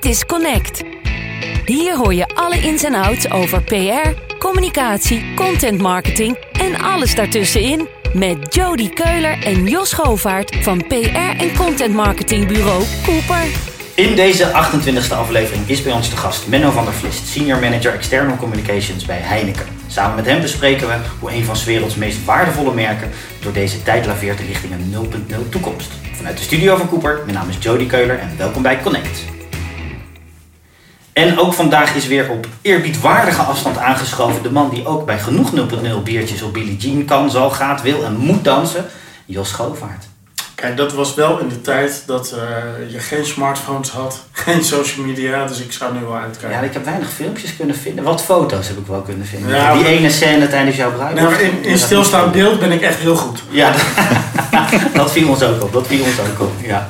Dit is Connect. Hier hoor je alle ins en outs over PR, communicatie, content marketing en alles daartussenin. Met Jody Keuler en Jos Govaert van PR en content marketing bureau Cooper. In deze 28e aflevering is bij ons de gast Menno van der Vlist, Senior Manager External Communications bij Heineken. Samen met hem bespreken we hoe een van 's werelds meest waardevolle merken door deze tijd laveert richting een 0.0 toekomst. Vanuit de studio van Cooper, mijn naam is Jody Keuler en welkom bij Connect. En ook vandaag is weer op eerbiedwaardige afstand aangeschoven de man die ook bij genoeg 0.0 biertjes op Billie Jean kan, zal, gaat, wil en moet dansen, Jos Schovaert. Kijk, dat was wel in de tijd dat uh, je geen smartphones had, geen social media, dus ik zou nu wel uitkijken. Ja, ik heb weinig filmpjes kunnen vinden. Wat foto's heb ik wel kunnen vinden. Ja, die ene scène tijdens jouw bruiloft. Nou, in, in stilstaand beeld ben ik echt heel goed. Ja, dat viel ons ook op. Dat viel ons ook op, ja.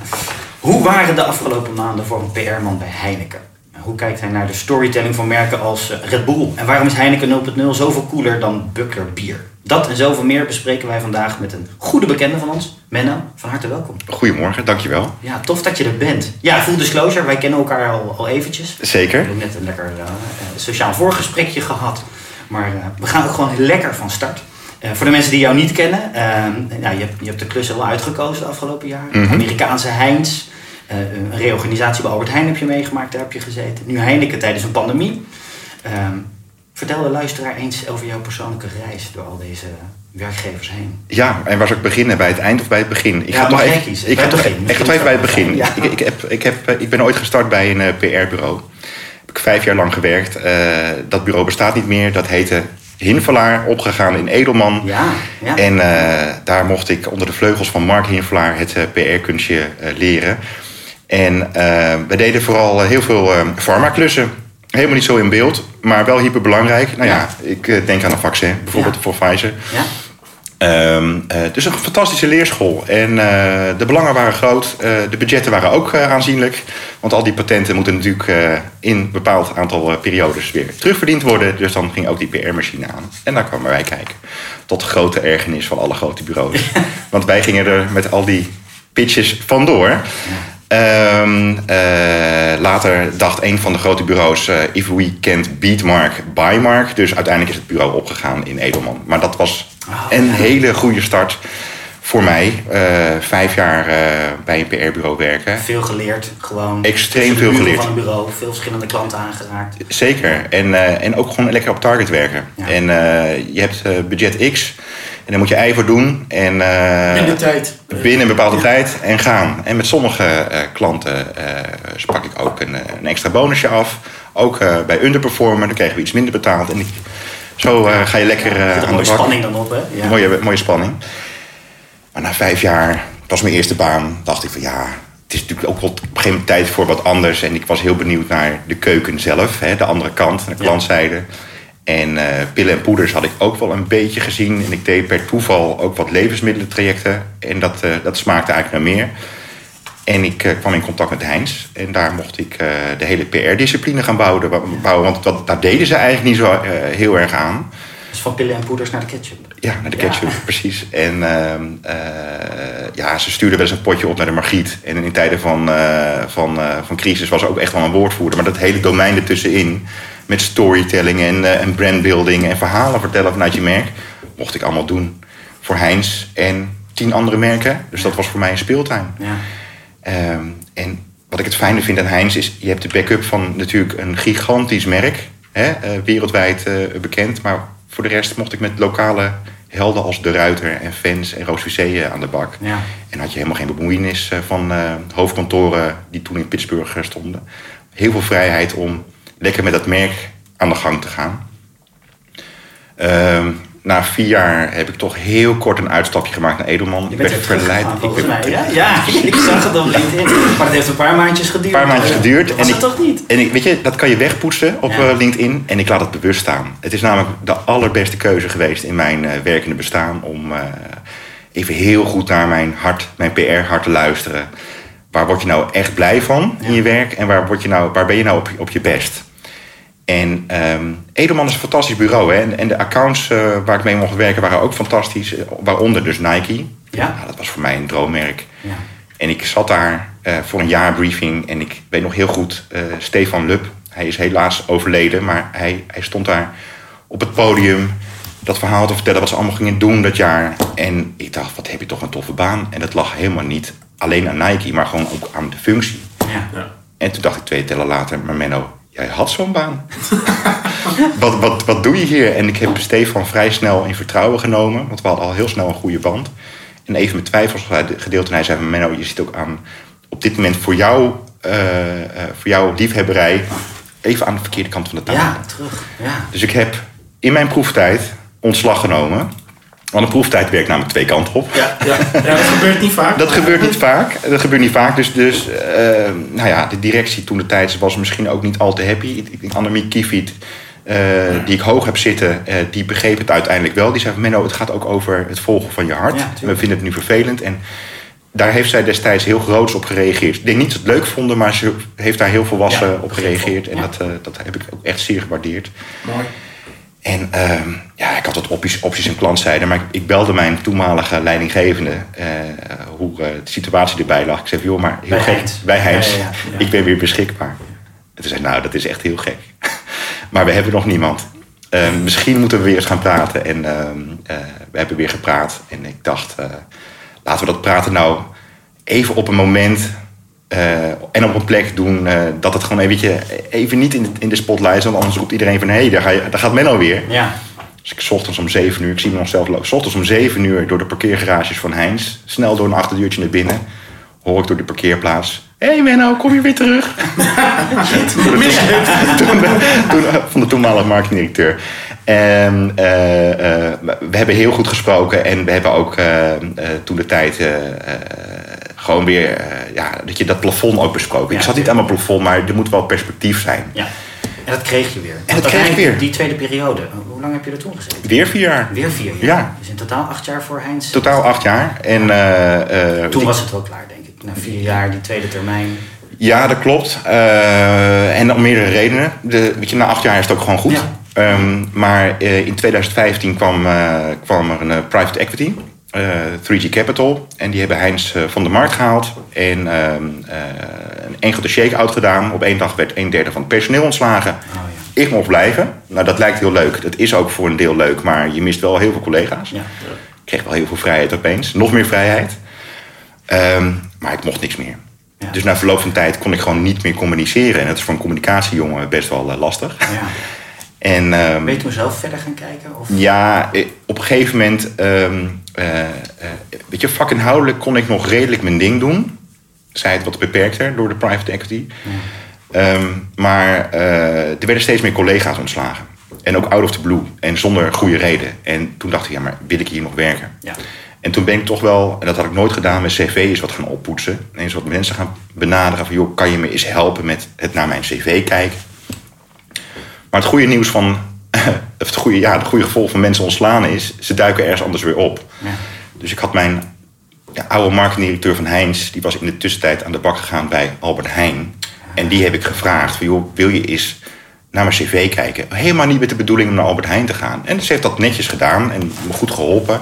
Hoe waren de afgelopen maanden voor een PR-man bij Heineken? Hoe kijkt hij naar de storytelling van merken als eh, Red Bull? En waarom is Heineken 0.0 zoveel cooler dan Buckler bier? Dat en zoveel meer bespreken wij vandaag met een goede bekende van ons, Menno. Van harte welkom. Goedemorgen, dankjewel. Ja, tof dat je er bent. Ja, full disclosure, wij kennen elkaar al, al eventjes. Zeker. We hebben net een lekker uh, sociaal voorgesprekje gehad. Maar uh, we gaan ook gewoon lekker van start. Uh, voor de mensen die jou niet kennen, nou, je, hebt, je hebt de klus al uitgekozen de afgelopen jaren. Mm -hmm. Amerikaanse Heinz, een reorganisatie bij Albert Heijn heb je meegemaakt, daar heb je gezeten. Nu Heineken tijdens een pandemie. Ehm, Vertel de luisteraar eens over jouw persoonlijke reis door al deze werkgevers heen. Ja, en waar zou ik beginnen? Bij het eind of bij het begin? Ik ja, ga toch even, kiezen. Ik ga toch even, even bij het begin. Ja. Ik, ik, heb, ik, heb, ik ben ooit gestart bij een uh, PR-bureau. Heb ik vijf jaar lang gewerkt. Uh, dat bureau bestaat niet meer. Dat heette Hinvelaar, opgegaan in Edelman. Ja, ja. En uh, daar mocht ik onder de vleugels van Mark Hinvelaar het PR-kunstje leren. En we deden vooral heel veel farmaklussen helemaal niet zo in beeld, maar wel hyperbelangrijk. Nou ja, ik eh, denk aan een vaccin, bijvoorbeeld voor Pfizer. Ja. Um, uh, dus een fantastische leerschool. En uh, de belangen waren groot. Uh, de budgetten waren ook aanzienlijk. Want al die patenten moeten natuurlijk in een bepaald aantal periodes weer terugverdiend worden. Dus dan ging ook die PR-machine aan. En daar kwamen wij kijken. Tot grote ergernis van alle grote bureaus. Want wij gingen er met al die pitches vandoor. Um, uh, later dacht een van de grote bureaus... Uh, if we can't beat Mark, buy Mark. Dus uiteindelijk is het bureau opgegaan in Edelman. Maar dat was oh, een ja. hele goede start voor mij. Uh, vijf jaar bij een PR-bureau werken. Veel geleerd, gewoon. Extreem veel geleerd. van een bureau, veel verschillende klanten aangeraakt. Zeker. En, en ook gewoon lekker op target werken. Ja. En je hebt budget X... En daar moet je voor doen. En, uh, binnen tijd. Binnen een bepaalde ja. tijd en gaan. En met sommige uh, klanten sprak ik ook een, een, extra bonusje af. Ook bij underperformer, dan kregen we iets minder betaald. En zo ga je lekker ja, aan de bak. mooie spanning dan op, hè? Ja. Mooie, mooie spanning. Maar na vijf jaar, het was mijn eerste baan, dacht ik van ja... Het is natuurlijk ook op een gegeven moment tijd voor wat anders. En ik was heel benieuwd naar de keuken zelf, hè, de andere kant, de klantzijde. Ja. En uh, pillen en poeders had ik ook wel een beetje gezien. En ik deed per toeval ook wat levensmiddelentrajecten. En dat, uh, dat smaakte eigenlijk naar meer. En ik uh, kwam in contact met Heinz. En daar mocht ik de hele PR-discipline gaan bouwen. bouwen want dat, daar deden ze eigenlijk niet zo heel erg aan. Dus van pillen en poeders naar de ketchup? Ja, naar de ketchup, ja. precies. En ehm, ja, ze stuurden wel eens een potje op naar de Margriet. En in tijden van, van, van crisis was ook echt wel een woordvoerder. Maar dat hele domein ertussenin met storytelling en, uh, en brandbuilding en verhalen vertellen vanuit je merk. Mocht ik allemaal doen voor Heinz en tien andere merken. Dus dat was voor mij een speeltuin. Ja. Um, en wat ik het fijne vind aan Heinz is, je hebt de backup van natuurlijk een gigantisch merk. Hè, uh, wereldwijd uh, bekend. Maar voor de rest mocht ik met lokale helden als De Ruiter en Fans en Roos Vissé aan de bak. Ja. En had je helemaal geen bemoeienis van hoofdkantoren die toen in Pittsburgh stonden. Heel veel vrijheid om lekker met dat merk aan de gang te gaan. Um, na vier jaar heb ik toch heel kort een uitstapje gemaakt naar Edelman. Je ik werd verleid. Ik ben, mij, ja? ja, ik zag het op LinkedIn. Maar het heeft een paar maandjes geduurd. Een paar maandjes geduurd. Dat was en ik, toch niet? En ik, weet je, dat kan je wegpoetsen op ja. LinkedIn. En ik laat het bewust staan. Het is namelijk de allerbeste keuze geweest in mijn uh, werkende bestaan. Om uh, even heel goed naar mijn hart, mijn PR-hart te luisteren. Waar word je nou echt blij van in je werk? En waar, word je nou, waar ben je nou op, op je best? En um, Edelman is een fantastisch bureau. Hè? En, en de accounts uh, waar ik mee mocht werken waren ook fantastisch. Waaronder dus Nike. Ja. Nou, dat was voor mij een droommerk. Ja. En ik zat daar eh, voor een jaarbriefing. En ik weet nog heel goed, eh, Stefan Lub, hij is helaas overleden, maar hij, hij stond daar op het podium dat verhaal te vertellen wat ze allemaal gingen doen dat jaar. En ik dacht, wat heb je toch een toffe baan. En dat lag helemaal niet alleen aan Nike, maar gewoon ook aan de functie. Ja. Ja. En toen dacht ik twee tellen later, maar Menno, jij had zo'n baan. wat, wat, wat doe je hier? En ik heb Stefan vrij snel in vertrouwen genomen, want we hadden al heel snel een goede band. En even met twijfels gedeeld en hij zei, Menno, je zit ook aan op dit moment voor jou, eh, eh, voor jouw liefhebberij, even aan de verkeerde kant van de tafel. ja, terug. Ja. Dus ik heb in mijn proeftijd ontslag genomen. Want een proeftijd werkt namelijk twee kanten op. Ja, ja. ja, dat gebeurt niet vaak. Dat gebeurt niet vaak. Dat gebeurt niet vaak. Dus, dus eh, nou ja, de directie toen de tijd was misschien ook niet al te happy. Annemie Kiefiet, eh, die ik hoog heb zitten, eh, die begreep het uiteindelijk wel. Die zei van, Menno, het gaat ook over het volgen van je hart. Ja. We vinden het nu vervelend. En daar heeft zij destijds heel groots op gereageerd. Ik denk niet dat ze het leuk vonden, maar ze heeft daar heel volwassen Ja, op gereageerd. En dat, dat heb ik ook echt zeer gewaardeerd. Mooi. En ehm, ja, ik had wat opties, opties en klantzijde, maar ik, ik belde mijn toenmalige leidinggevende eh, hoe eh, de situatie erbij lag. Ik zei, joh, maar heel Bij gek, Heinz. bij Heinz, Ja, ja, ja. ik ben weer beschikbaar. En toen zei nou, dat is echt heel gek. maar we hebben nog niemand. Ehm, misschien moeten we weer eens gaan praten. En ehm, eh, we hebben weer gepraat. En ik dacht, laten we dat praten nou even op een moment eh, en op een plek doen eh, dat het gewoon even, even niet in de, in de spotlight is. Want anders roept iedereen van, hé, hey, daar, ga je- daar gaat Menno weer. Ja. Dus ik ochtends om 7 uur, ik zie me nog zelf lopen. ochtends om 7 uur door de parkeergarages van Heinz. Snel door een achterdeurtje naar binnen. Hoor ik door de parkeerplaats. Hé hey Menno, kom je weer terug? toen, toen, van de toenmalige marketingdirecteur. En eh, eh, we hebben heel goed gesproken. En we hebben ook eh, eh, toen de tijd eh, eh, gewoon weer... eh, ja, dat je dat plafond ook besproken. ik zat niet aan mijn plafond, maar er moet wel perspectief zijn. ja. En dat kreeg je weer. En dat kreeg ik weer. Die tweede periode. Hoe lang heb je er toen gezeten? Weer vier jaar. Weer vier jaar. Ja. Dus in totaal acht jaar voor Heinz. Totaal acht jaar. En, eh, eh, Toen was het wel klaar, denk ik. Na vier jaar, die tweede termijn. Ja, dat klopt. En om meerdere redenen. De, weet je, na acht jaar is het ook gewoon goed. Ja. Ehm, maar in 2015 kwam, kwam er een private equity, 3G Capital. En die hebben Heinz eh, van de markt gehaald. En ehm, eh, een enkele shake-out gedaan. Op één dag werd een derde van het personeel ontslagen. Oh ja. Ik mocht blijven. Nou, dat lijkt heel leuk. Dat is ook voor een deel leuk. Maar je mist wel heel veel collega's. Ja. Ik kreeg wel heel veel vrijheid opeens. Nog meer vrijheid. Ehm, maar ik mocht niks meer. Ja. Dus na verloop van tijd kon ik gewoon niet meer communiceren. En dat is voor een communicatiejongen best wel eh, lastig. ja. En Ben je toen zelf verder gaan kijken? Of? ja, eh, op een gegeven moment... eh, eh, weet je, vakinhoudelijk kon ik nog redelijk mijn ding doen. Zij het wat beperkter door de private equity. Ehm, maar eh, er werden steeds meer collega's ontslagen. En ook out of the blue. En zonder goede reden. En toen dacht ik, ja, maar wil ik hier nog werken? Ja. En toen ben ik toch wel, en dat had ik nooit gedaan, mijn cv eens wat gaan oppoetsen. En eens wat mensen gaan benaderen van, joh, kan je me eens helpen met het naar mijn cv kijken? Maar het goede nieuws van, het goede, ja, het goede gevolg van mensen ontslaan is, ze duiken ergens anders weer op. Ja. Dus ik had mijn ja, oude marketingdirecteur van Heinz, die was in de tussentijd aan de bak gegaan bij Albert Heijn. En die heb ik gevraagd, joh, wil je eens naar mijn cv kijken? Helemaal niet met de bedoeling om naar Albert Heijn te gaan. En ze heeft dat netjes gedaan en me goed geholpen.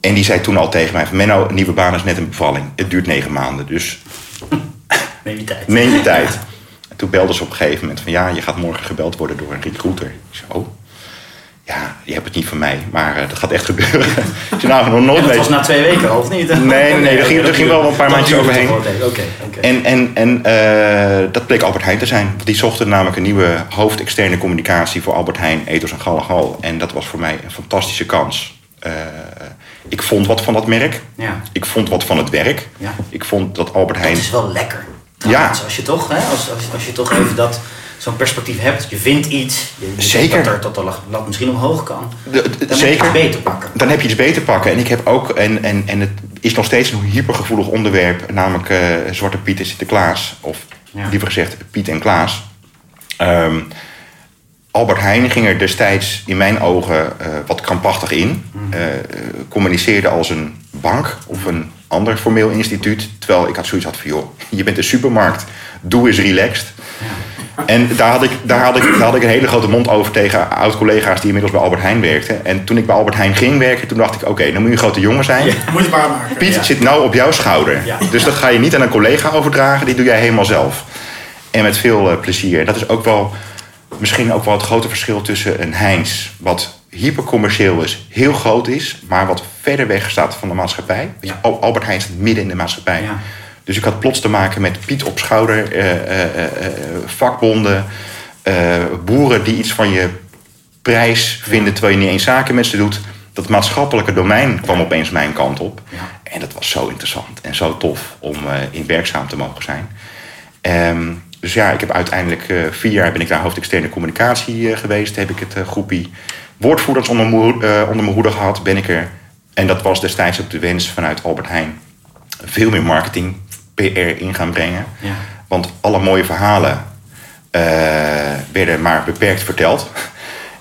En die zei toen al tegen mij: van, Menno, een nieuwe baan is net een bevalling. Het duurt negen maanden, dus Neem je tijd. neem je tijd. En toen belde ze op een gegeven moment van... ja, je gaat morgen gebeld worden door een recruiter. Ik zei, oh, ja, je hebt het niet van mij, maar eh, dat gaat echt gebeuren. zei, nou, nog nooit En dat was na twee weken, of niet? nee, nee, er ging- er ging wel een paar maandjes overheen. En, en, en eh, dat bleek Albert Heijn te zijn. Want die zochten namelijk een nieuwe hoofdexterne communicatie... voor Albert Heijn, Ethos en Gallegal. En dat was voor mij een fantastische kans. Eh, ik vond wat van dat merk. Ja. Ik vond wat van het werk. Ja. Ik vond dat Albert Heijn... Het is wel lekker. Ja. Trouwens, Als je toch, hè, als, als, als je toch even dat, zo'n perspectief hebt. Je vindt iets. Je, Zeker. Dat, er, dat de lat- lat misschien omhoog kan. De- de- Dan heb je het beter pakken. Dan heb je iets beter pakken. En ik heb ook, en, en, en het is nog steeds een hypergevoelig onderwerp, namelijk eh, Zwarte Piet en Sinterklaas. Of Ja. liever gezegd, Piet en Klaas. Ehm, Albert Heijn ging er destijds in mijn ogen eh, wat krampachtig in. Mhm. Eh, communiceerde als een bank of een ander formeel instituut. Terwijl ik had zoiets had van, joh, je bent een supermarkt. Doe eens relaxed. En daar had, ik, daar, had ik, daar had ik een hele grote mond over tegen oud-collega's die inmiddels bij Albert Heijn werkten. En toen ik bij Albert Heijn ging werken, toen dacht ik, oké, dan moet je een grote jongen zijn. Moet je waarmaken. Piet Ja. zit nou op jouw schouder. Ja. Dus dat ga je niet aan een collega overdragen, die doe jij helemaal zelf. En met veel eh, plezier. Dat is ook wel misschien ook wel het grote verschil tussen een Heinz, wat hypercommercieel is, heel groot is, maar wat verder weg staat van de maatschappij. Ja. Al- Albert Heijn staat midden in de maatschappij. Ja. Dus ik had plots te maken met Piet op schouder, eh, eh, eh, vakbonden, boeren die iets van je prijs vinden terwijl je niet eens zaken met ze doet. Dat maatschappelijke domein kwam opeens mijn kant op. En dat was zo interessant en zo tof om in werkzaam te mogen zijn. Ehm, dus ja, ik heb uiteindelijk vier jaar ben ik daar hoofd externe communicatie geweest. Heb ik het groepie woordvoerders onder, eh, onder mijn hoede gehad. Ben ik er, en dat was destijds ook de wens vanuit Albert Heijn, veel meer marketing, PR in gaan brengen. Ja. Want alle mooie verhalen eh, werden maar beperkt verteld.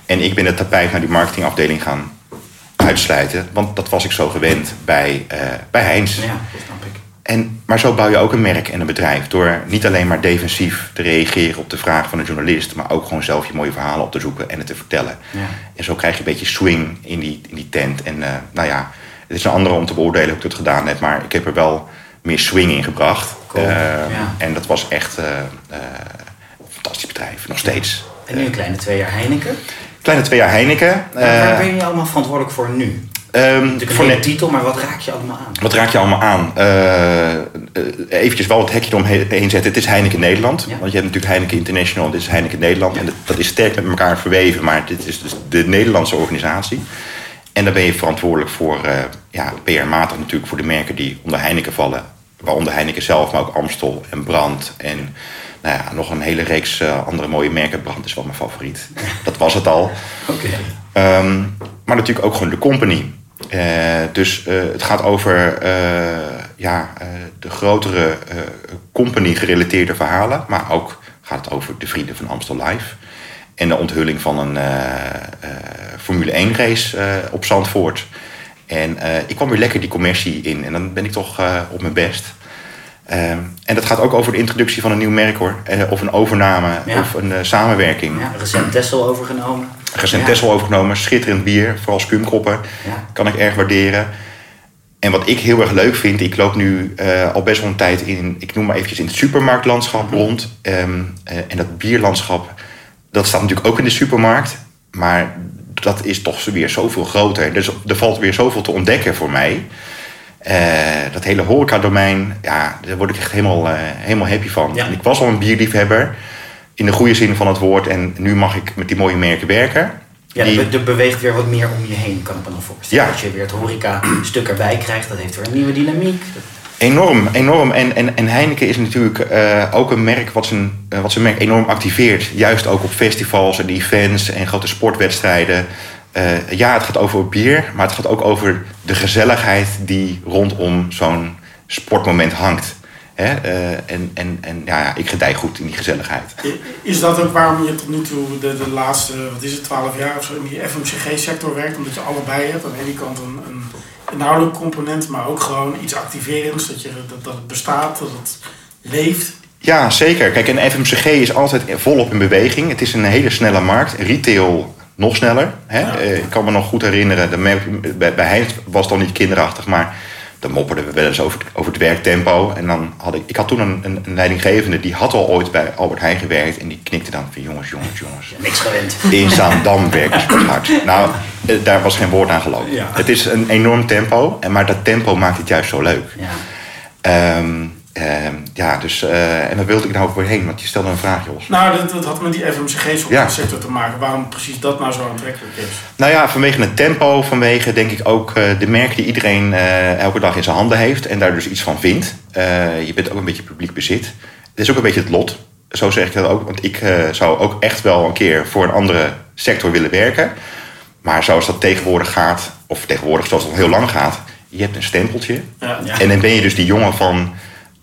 En ik ben het tapijt naar die marketingafdeling gaan uitsluiten. Want dat was ik zo gewend bij, eh bij Heinz. Ja, dat snap ik. En, maar zo bouw je ook een merk en een bedrijf. Door niet alleen maar defensief te reageren op de vraag van een journalist. Maar ook gewoon zelf je mooie verhalen op te zoeken en het te vertellen. Ja. En zo krijg je een beetje swing in die, in die tent. En eh, nou ja, het is een andere om te beoordelen hoe ik het gedaan heb. Maar ik heb er wel meer swing in gebracht. Cool, Eh, ja. En dat was echt eh, eh, een fantastisch bedrijf, nog steeds. En nu een kleine twee jaar Heineken. Kleine twee jaar Heineken. Waar ben je allemaal verantwoordelijk voor nu? Ehm, Natuurlijk een voor titel, maar wat raak je allemaal aan? Wat raak je allemaal aan? Eh, eventjes wel het hekje eromheen zetten. Het is Heineken Nederland. Ja. Want je hebt natuurlijk Heineken International en dit is Heineken Nederland. En dat, dat is sterk met elkaar verweven. Maar dit is dus de Nederlandse organisatie. En daar ben je verantwoordelijk voor, eh ja, PR-matig natuurlijk, voor de merken die onder Heineken vallen. Waaronder Heineken zelf, maar ook Amstel en Brand. En nou ja, nog een hele reeks andere mooie merken. Brand is wel mijn favoriet. Dat was het al. Oké. Ehm, maar natuurlijk ook gewoon de company. Eh, dus eh, het gaat over eh, ja, de grotere company-gerelateerde verhalen. Maar ook gaat het over de Vrienden van Amstel Live. En de onthulling van een Formule 1-race eh, op Zandvoort. En ik kwam weer lekker die commercie in. En dan ben ik toch op mijn best. Ehm, en dat gaat ook over de introductie van een nieuw merk hoor. Eh, of een overname Ja. of een eh, samenwerking. Ja, recent Tessel overgenomen. Recent Ja. Tessel overgenomen, schitterend bier, vooral skumkoppen. Ja. Kan ik erg waarderen. En wat ik heel erg leuk vind, ik loop nu eh, al best wel een tijd in, ik noem maar eventjes in het supermarktlandschap rond. Ehm, eh, en dat bierlandschap, dat staat natuurlijk ook in de supermarkt. Maar dat is toch weer zoveel groter. Dus er valt weer zoveel te ontdekken voor mij. Eh, dat hele horeca-domein, ja, daar word ik echt helemaal, eh, helemaal happy van. Ja. En ik was al een bierliefhebber, in de goede zin van het woord. En nu mag ik met die mooie merken werken. Ja, Die- er, be- beweegt weer wat meer om je heen, kan ik me dan voorstellen. Ja. Dat je weer het horeca-stuk erbij krijgt, dat heeft weer een nieuwe dynamiek. Dat- Enorm, enorm. En, en, en Heineken is natuurlijk eh, ook een merk wat zijn, wat zijn merk enorm activeert. Juist ook op festivals en events en grote sportwedstrijden. Eh, ja, het gaat over bier, maar het gaat ook over de gezelligheid die rondom zo'n sportmoment hangt. Hè? eh, en en, en ja, ja, ik gedij goed in die gezelligheid. Is dat ook waarom je tot nu toe de, de laatste, wat is het, 12 jaar of zo in die FMCG-sector werkt? Omdat je allebei hebt. Aan de ene kant een, een inhoudelijk component, maar ook gewoon iets activerends. Dat, je, dat, dat het bestaat, dat het leeft. Ja, zeker. Kijk, en FMCG is altijd volop in beweging. Het is een hele snelle markt. Retail nog sneller. Hè? Ja. Eh, ik kan me nog goed herinneren, de bij, bij Heinz was het al niet kinderachtig, maar dan mopperden we wel eens over, over het werktempo. En dan had ik, ik had toen een, een, een leidinggevende, die had al ooit bij Albert Heijn gewerkt. En die knikte dan van jongens, jongens, jongens. Ja, niks gewend. In Zaandam werken ze hard. Nou, eh, daar was geen woord aan gelopen. Ja. Het is een enorm tempo, en maar dat tempo maakt het juist zo leuk. Ja. Ehm, ehm, ja, dus, eh, en daar wilde ik nou ook weer heen, want je stelde een vraag, Jos. Nou, dat, dat had met die Ja. FMCG-sector te maken. Waarom precies dat nou zo aantrekkelijk is. Nou ja, vanwege het tempo, vanwege denk ik ook eh, de merk die iedereen eh, elke dag in zijn handen heeft en daar dus iets van vindt. Eh, je bent ook een beetje publiek bezit. Het is ook een beetje het lot. Zo zeg ik dat ook, want ik eh, zou ook echt wel een keer voor een andere sector willen werken. Maar zoals dat tegenwoordig gaat, of tegenwoordig zoals het al heel lang gaat, je hebt een stempeltje. Ja. Ja. En dan ben je dus die jongen van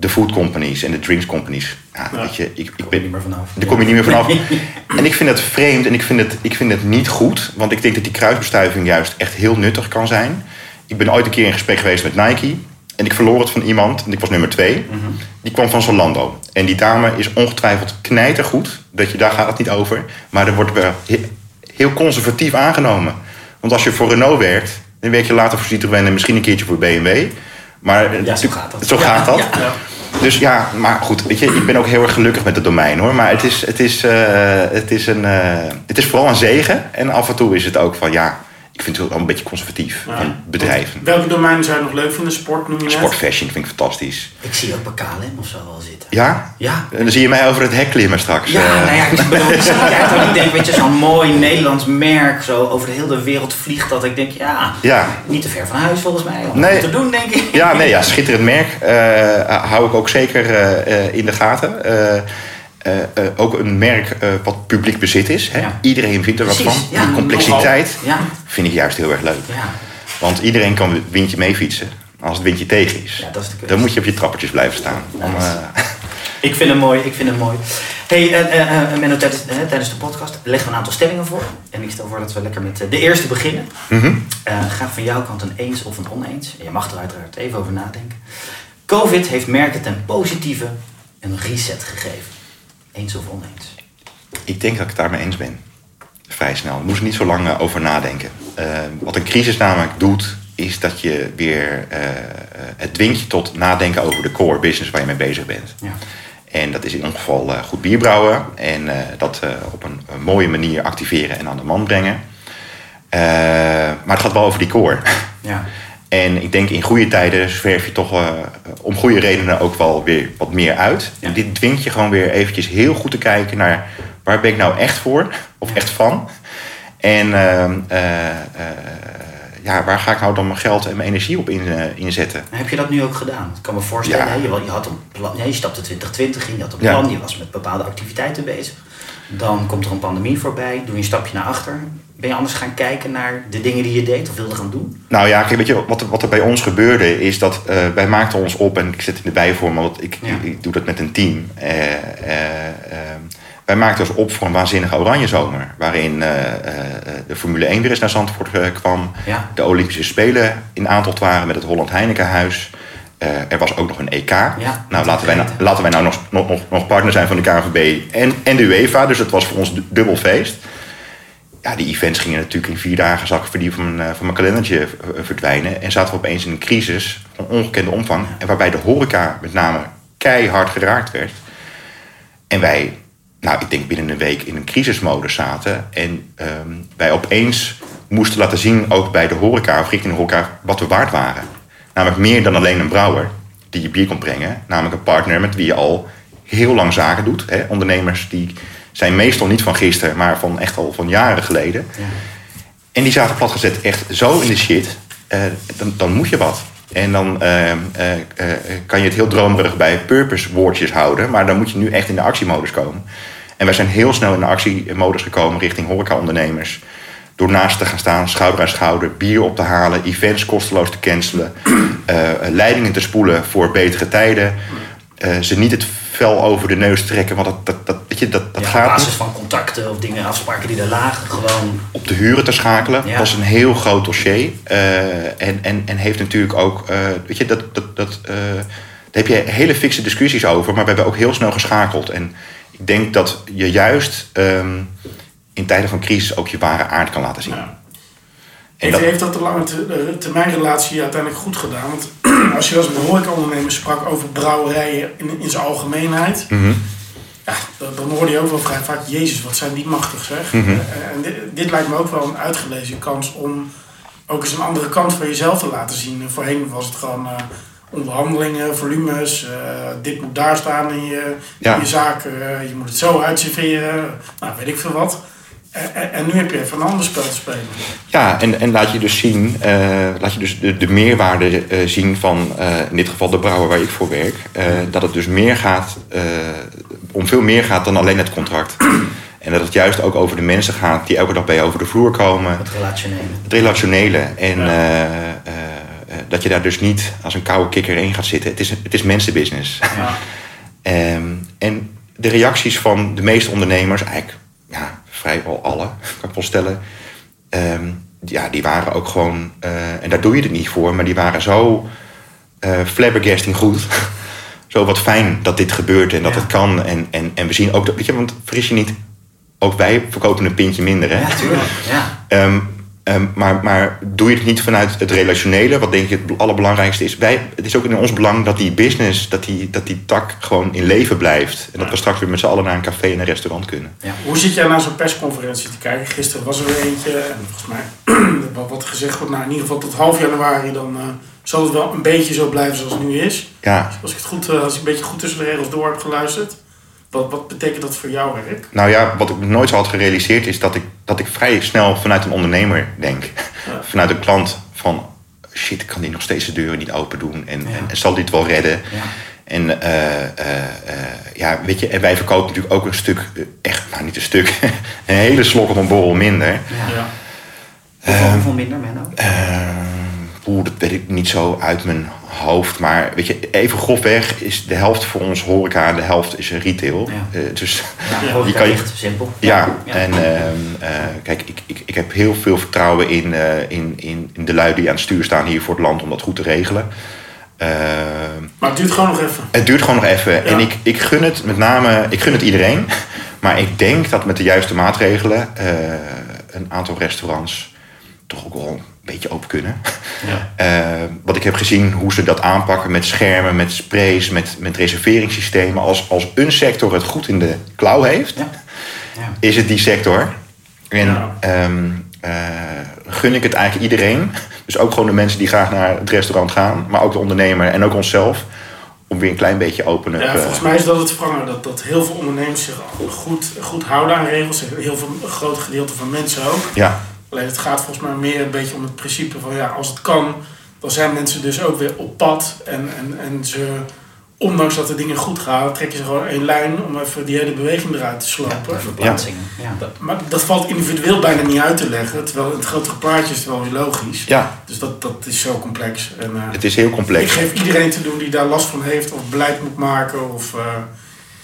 de food companies en de drinks companies. Ja, Ja. weet je, ik, ik Kom je ben, niet meer vanaf. daar kom je niet meer vanaf. En ik vind het vreemd en ik vind het, ik vind het niet goed. Want ik denk dat die kruisbestuiving juist echt heel nuttig kan zijn. Ik ben ooit een keer in gesprek geweest met Nike. En ik verloor het van iemand, en ik was nummer twee. Die kwam van Zalando. En die dame is ongetwijfeld knijtergoed. Dat je, daar gaat het niet over. Maar er wordt wel he- heel conservatief aangenomen. Want als je voor Renault werkt, dan werk je later voor Citroën en misschien een keertje voor BMW. Maar Ja, zo gaat dat. Zo gaat dat. Dus ja, maar goed, weet je, ik ben ook heel erg gelukkig met het domein hoor. Maar het is, het is, eh, het is, een, eh, het is vooral een zegen. En af en toe is het ook van ja, ik vind het wel een beetje conservatief. Ja. van bedrijven. Welke domeinen zou je nog leuk vinden? Sport noem je? Sport fashion vind ik fantastisch. Ik zie ook bij KLM of zo wel zitten. Ja? Ja. En dan zie je mij over het hek klimmen straks. Ja, eh. nou ja, ik bedoel, ik denk, weet je, zo'n mooi Nederlands merk zo over de hele wereld vliegt dat ik denk, ja, Ja. niet te ver van huis volgens mij om Nee. te doen, denk ik. Ja, nee, ja, schitterend merk. Eh, hou ik ook zeker eh, eh, in de gaten. Eh, eh, ook een merk eh, wat publiek bezit is. Hè? Ja. Iedereen vindt er wat Precies, van. Die complexiteit vind ik juist heel erg leuk. ja. Want iedereen kan het windje meefietsen. Als het windje tegen is, dat dan moet je op je trappertjes blijven staan. Om, Ik vind hem mooi, ik vind hem mooi. hey, Menno, tijdens, tijdens de podcast leggen we een aantal stellingen voor. En ik stel voor dat we lekker met de eerste beginnen. graag van jouw kant een eens of een oneens. En je mag er uiteraard even over nadenken. Covid heeft merken ten positieve een reset gegeven. Eens of oneens? Ik denk dat ik het daarmee eens ben. Vrij snel. Ik moest er niet zo lang eh, over nadenken. Eh, wat een crisis namelijk doet, is dat je weer. eh, het dwingt je tot nadenken over de core business waar je mee bezig bent. Ja. En dat is in ons geval goed bier brouwen en dat op een, een mooie manier activeren en aan de man brengen. Maar het gaat wel over die core. Ja. En ik denk in goede tijden zwerf je toch eh, om goede redenen ook wel weer wat meer uit. Ja. En dit dwingt je gewoon weer eventjes heel goed te kijken naar waar ben ik nou echt voor of echt van. En ehm, eh, eh, ja, waar ga ik nou dan mijn geld en mijn energie op in, inzetten? Heb je dat nu ook gedaan? Ik kan me voorstellen, Ja. hè, je, had een plan, ja, je stapte 2020 in, je had een Ja. plan, je was met bepaalde activiteiten bezig. Dan komt er een pandemie voorbij, doe je een stapje naar achter. Ben je anders gaan kijken naar de dingen die je deed of wilde gaan doen? Nou ja, kijk, weet je, wat, er- wat er bij ons gebeurde is dat eh, wij maakten ons op, en ik zet in de bijvorm, want ik, Ja. ik, ik doe dat met een team. Eh, eh, ehm, wij maakten ons op voor een waanzinnige oranje zomer. Waarin de Formule 1 weer eens naar Zandvoort kwam. Ja. De Olympische Spelen in aantocht waren met het Holland Heinekenhuis. Eh, er was ook nog een EK. Ja, nou, laten wij, nou, laten wij nou nog, nog, nog, partner zijn van de KNVB en, en de UEFA. Dus het was voor ons du- dubbel feest. Ja, die events gingen natuurlijk in vier dagen zag ik verdiep van mijn, eh, van mijn kalendertje eh, verdwijnen. En zaten we opeens in een crisis van ongekende omvang. En waarbij de horeca met name keihard geraakt werd. En wij, nou, ik denk binnen een week in een crisismodus zaten. En ehm, wij opeens moesten laten zien, ook bij de horeca, of richting de horeca, wat we waard waren. Namelijk meer dan alleen een brouwer die je bier kon brengen. Namelijk een partner met wie je al heel lang zaken doet. Hè? Ondernemers die zijn meestal niet van gisteren, maar van echt al van jaren geleden. Ja. En die zaten platgezet echt zo in de shit. eh, dan, dan moet je wat. En dan eh, eh, kan je het heel dromerig bij purpose woordjes houden. Maar dan moet je nu echt in de actiemodus komen. En wij zijn heel snel in de actiemodus gekomen richting horecaondernemers. Door naast te gaan staan, schouder aan schouder, bier op te halen, events kosteloos te cancelen, eh, leidingen te spoelen voor betere tijden. eh, ze niet het vel over de neus trekken, want dat, dat, dat, weet je, dat, dat Ja, gaat op niet basis van contacten of dingen, afspraken die er lagen, gewoon... op de huren te schakelen. Ja. Dat was een heel groot dossier. Eh, en, en, en heeft natuurlijk ook, weet je, dat, dat, dat, daar heb je hele fikse discussies over, maar we hebben ook heel snel geschakeld. En ik denk dat je juist ehm, in tijden van crisis ook je ware aard kan laten zien. Ja. En Heeft, dat, heeft dat de lange te- de termijnrelatie uiteindelijk goed gedaan? Want als je met horecaondernemers sprak over brouwerijen in, in zijn algemeenheid, Mhm. ja, dan, hoorde je ook wel vrij vaak, Jezus, wat zijn die machtig zeg. Mhm. Eh, En dit, dit lijkt me ook wel een uitgelezen kans om ook eens een andere kant van jezelf te laten zien. En voorheen was het gewoon eh, onderhandelingen, volumes, eh, dit moet daar staan in je, Ja. in je zaak, eh, je moet het zo uitserveren, nou weet ik veel wat. En, en, nu heb je even een ander spel te spelen. ja, en, en laat je dus zien, eh, laat je dus de, de meerwaarde eh, zien van eh, in dit geval de brouwer waar ik voor werk. eh, dat het dus meer gaat, eh, om veel meer gaat dan alleen het contract. En dat het juist ook over de mensen gaat die elke dag bij je over de vloer komen. Het relationele. Het relationele. En Ja. eh, eh, eh, dat je daar dus niet als een koude kikker in gaat zitten. Het is, het is mensenbusiness. Ja. Ehm, en de reacties van de meeste ondernemers, eigenlijk ja, vrijwel alle, kan ik wel stellen. ehm, ja, die waren ook gewoon, eh, en daar doe je het niet voor, maar die waren zo uh, flabbergasting goed. Zo wat fijn dat dit gebeurt en dat Ja. het kan. En, en, en we zien ook, dat, weet je, want vergis je niet, ook wij verkopen een pintje minder. Hè? Ja, tuurlijk. Ja. Ehm, ehm, maar, maar doe je het niet vanuit het relationele, wat denk ik het allerbelangrijkste is. Wij, het is ook in ons belang dat die business, dat die, dat die tak gewoon in leven blijft. En dat we straks weer met z'n allen naar een café en een restaurant kunnen. Hoe zit jij naar zo'n persconferentie te kijken? Gisteren was er weer eentje en volgens mij wat, wat gezegd wordt, nou in ieder geval tot half januari dan eh, zal het wel een beetje zo blijven zoals het nu is. Ja, Als ik het goed, eh, als ik een beetje goed tussen de regels door heb geluisterd, wat, wat betekent dat voor jouw werk? nou ja, wat ik nooit zo had gerealiseerd is dat ik, dat ik vrij snel vanuit een ondernemer denk. Ja. Vanuit een klant van, shit, kan die nog steeds de deuren niet open doen? En, Ja. en, en zal die het wel redden? Ja. En eh, eh, eh, ja, weet je, en wij verkopen natuurlijk ook een stuk, echt, nou niet een stuk, een hele slok op een borrel minder. Ja. Ja. Hoeveel, minder, Menno? Eh, Oeh, dat weet ik niet zo uit mijn hoofd. Maar weet je, even grofweg is de helft voor ons horeca en de helft is retail. Ja. Eh, dus Ja, die kan je- dicht, simpel. ja, Ja. en ehm, eh, kijk, ik, ik, ik heb heel veel vertrouwen in, eh, in, in, in de lui die aan het stuur staan hier voor het land om dat goed te regelen. Ehm, Maar het duurt gewoon nog even. het duurt gewoon nog even. Ja. En ik, ik gun het met name, ik gun het iedereen. Maar ik denk dat met de juiste maatregelen eh, een aantal restaurants toch ook wel beetje open kunnen. Ja. Eh, wat ik heb gezien, hoe ze dat aanpakken met schermen, met sprays, met, met reserveringssystemen. Als, als een sector het goed in de klauw heeft, Ja. Ja. is het die sector. En ehm, eh, gun ik het eigenlijk iedereen. Dus ook gewoon de mensen die graag naar het restaurant gaan, maar ook de ondernemer en ook onszelf. Om weer een klein beetje openen. Ja, Eh, volgens mij is dat het verhangen. Dat, dat heel veel ondernemers zich goed, goed houden aan regels. Heel veel, een groot gedeelte van mensen ook. ja, Alleen het gaat volgens mij meer een beetje om het principe van ja, als het kan, dan zijn mensen dus ook weer op pad. En, en, en ze, ondanks dat de dingen goed gaan, trekken ze gewoon één lijn om even die hele beweging eruit te slopen. verplaatsingen. Ja. Dat- Maar dat valt individueel bijna niet uit te leggen. Terwijl het grotere plaatje is wel weer logisch. ja, Dus dat, dat is zo complex. En, eh, het is heel ik complex. geef iedereen te doen die daar last van heeft, of beleid moet maken, of eh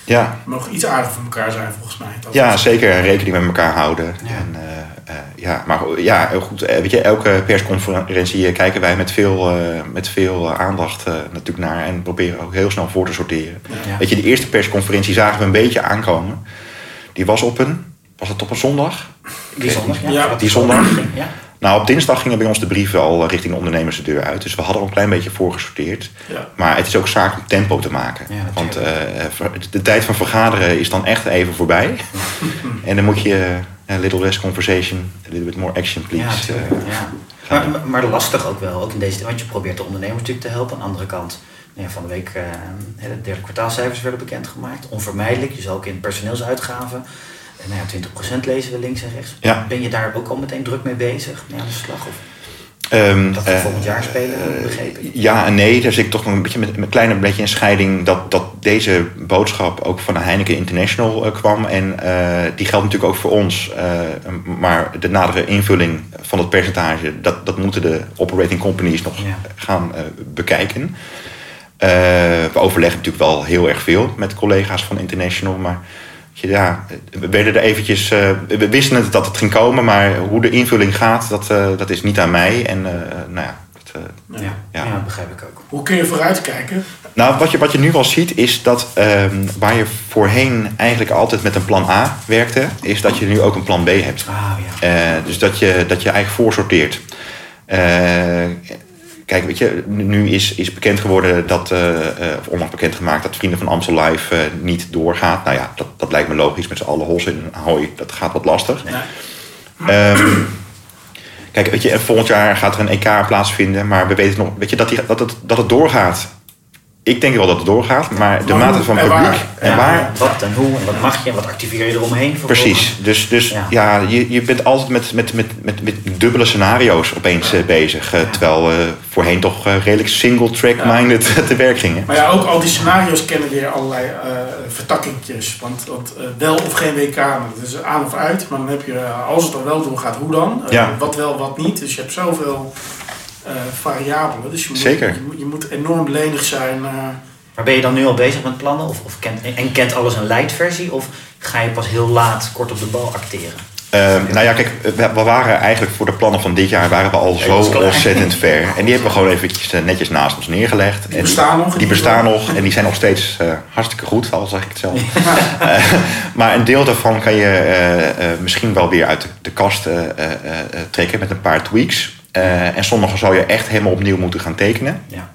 Ja, mogen iets aardig voor elkaar zijn volgens mij. Dat ja, zeker. Rekening met elkaar houden. Ja. En, eh, eh, ja, maar ja, heel goed. eh, weet je, elke persconferentie kijken wij met veel, eh, met veel aandacht eh, natuurlijk naar. En proberen ook heel snel voor te sorteren. Ja. Weet je, de eerste persconferentie zagen we een beetje aankomen. Die was op een, was het op een zondag? Die zondag, ja. Die zondag. Ja. Nou, op dinsdag gingen bij ons de brieven al richting de ondernemers de deur uit. Dus we hadden al een klein beetje voorgesorteerd. Ja. Maar het is ook zaak om tempo te maken. Ja, Want eh, de tijd van vergaderen is dan echt even voorbij. en dan moet je eh, a little less conversation, a little bit more action, please. Eh, ja. Maar, maar lastig ook wel, ook in deze, want je probeert de ondernemers natuurlijk te helpen. Aan de andere kant, nou ja, van de week eh, de derde kwartaalcijfers werden bekendgemaakt. Onvermijdelijk, je zal ook in personeelsuitgaven. En nou ja, 20% lezen we links en rechts. Ja. Ben je daar ook al meteen druk mee bezig, mee aan de slag? Of? Ehm, Dat voor eh, volgend jaar spelen, eh, begrepen. Ja en nee. Daar zit ik toch nog een beetje met een klein beetje een scheiding dat, dat deze boodschap ook van de Heineken International eh, kwam. En eh, die geldt natuurlijk ook voor ons. Eh, maar de nadere invulling van het percentage, dat, dat moeten de operating companies nog Ja. gaan eh, bekijken. Eh, we overleggen natuurlijk wel heel erg veel met collega's van International. Maar ja, we werden er eventjes. eh, we wisten het dat het ging komen, maar hoe de invulling gaat, dat, eh, dat is niet aan mij. En eh, nou ja. Dat, Ja, ja. Ja. begrijp ik ook. Hoe kun je vooruitkijken? nou, wat je, wat je nu al ziet, is dat ehm, waar je voorheen eigenlijk altijd met een plan A werkte, is dat je nu ook een plan B hebt. Ah ja. Dus dat je, dat je eigenlijk voorsorteert. Kijk, weet je, nu is, is bekend geworden dat, eh, eh, of onlangs bekend gemaakt dat Vrienden van Amstel Live eh, niet doorgaat. Nou ja, dat, dat lijkt me logisch met z'n allen hossen in hooi. Dat gaat wat lastig. Nee. Ehm, kijk, weet je, en volgend jaar gaat er een EK plaatsvinden, maar we weten nog, weet je, dat, die, dat, het, dat het doorgaat. Ik denk wel dat het doorgaat, maar de Maar mate van en publiek waar? en Ja, waar, Wat en hoe en wat mag je en wat activeer je eromheen? Precies. Dus, dus Ja. ja, je, je bent altijd met, met, met, met, met dubbele scenario's opeens eh, bezig. eh, Terwijl we voorheen toch eh, redelijk single-track-minded te werk gingen. Maar ja, ook al die scenario's kennen weer allerlei eh vertakkingjes. Want, want eh, wel of geen WK, dat is aan of uit. Maar dan heb je, eh, als het dan wel doorgaat, hoe dan? Eh, Ja. Wat wel, wat niet. Dus je hebt zoveel eh, variabelen. Dus je moet, Zeker. Je, moet- je moet enorm lenig zijn. eh. Maar ben je dan nu al bezig met plannen? Of, of kent, en kent alles een light versie? Of ga je pas heel laat kort op de bal acteren? Uh, nou ja, kijk, we, we, waren eigenlijk voor de plannen van dit jaar waren we al zo ontzettend ver. En die hebben we gewoon eventjes uh, netjes naast ons neergelegd. Die bestaan nog? Die bestaan nog en die zijn nog steeds uh, hartstikke goed, al zeg ik het zelf. maar een deel daarvan kan je misschien wel weer uit de, de kast trekken met een paar tweaks. En sommige zou je echt helemaal opnieuw moeten gaan tekenen. Ja.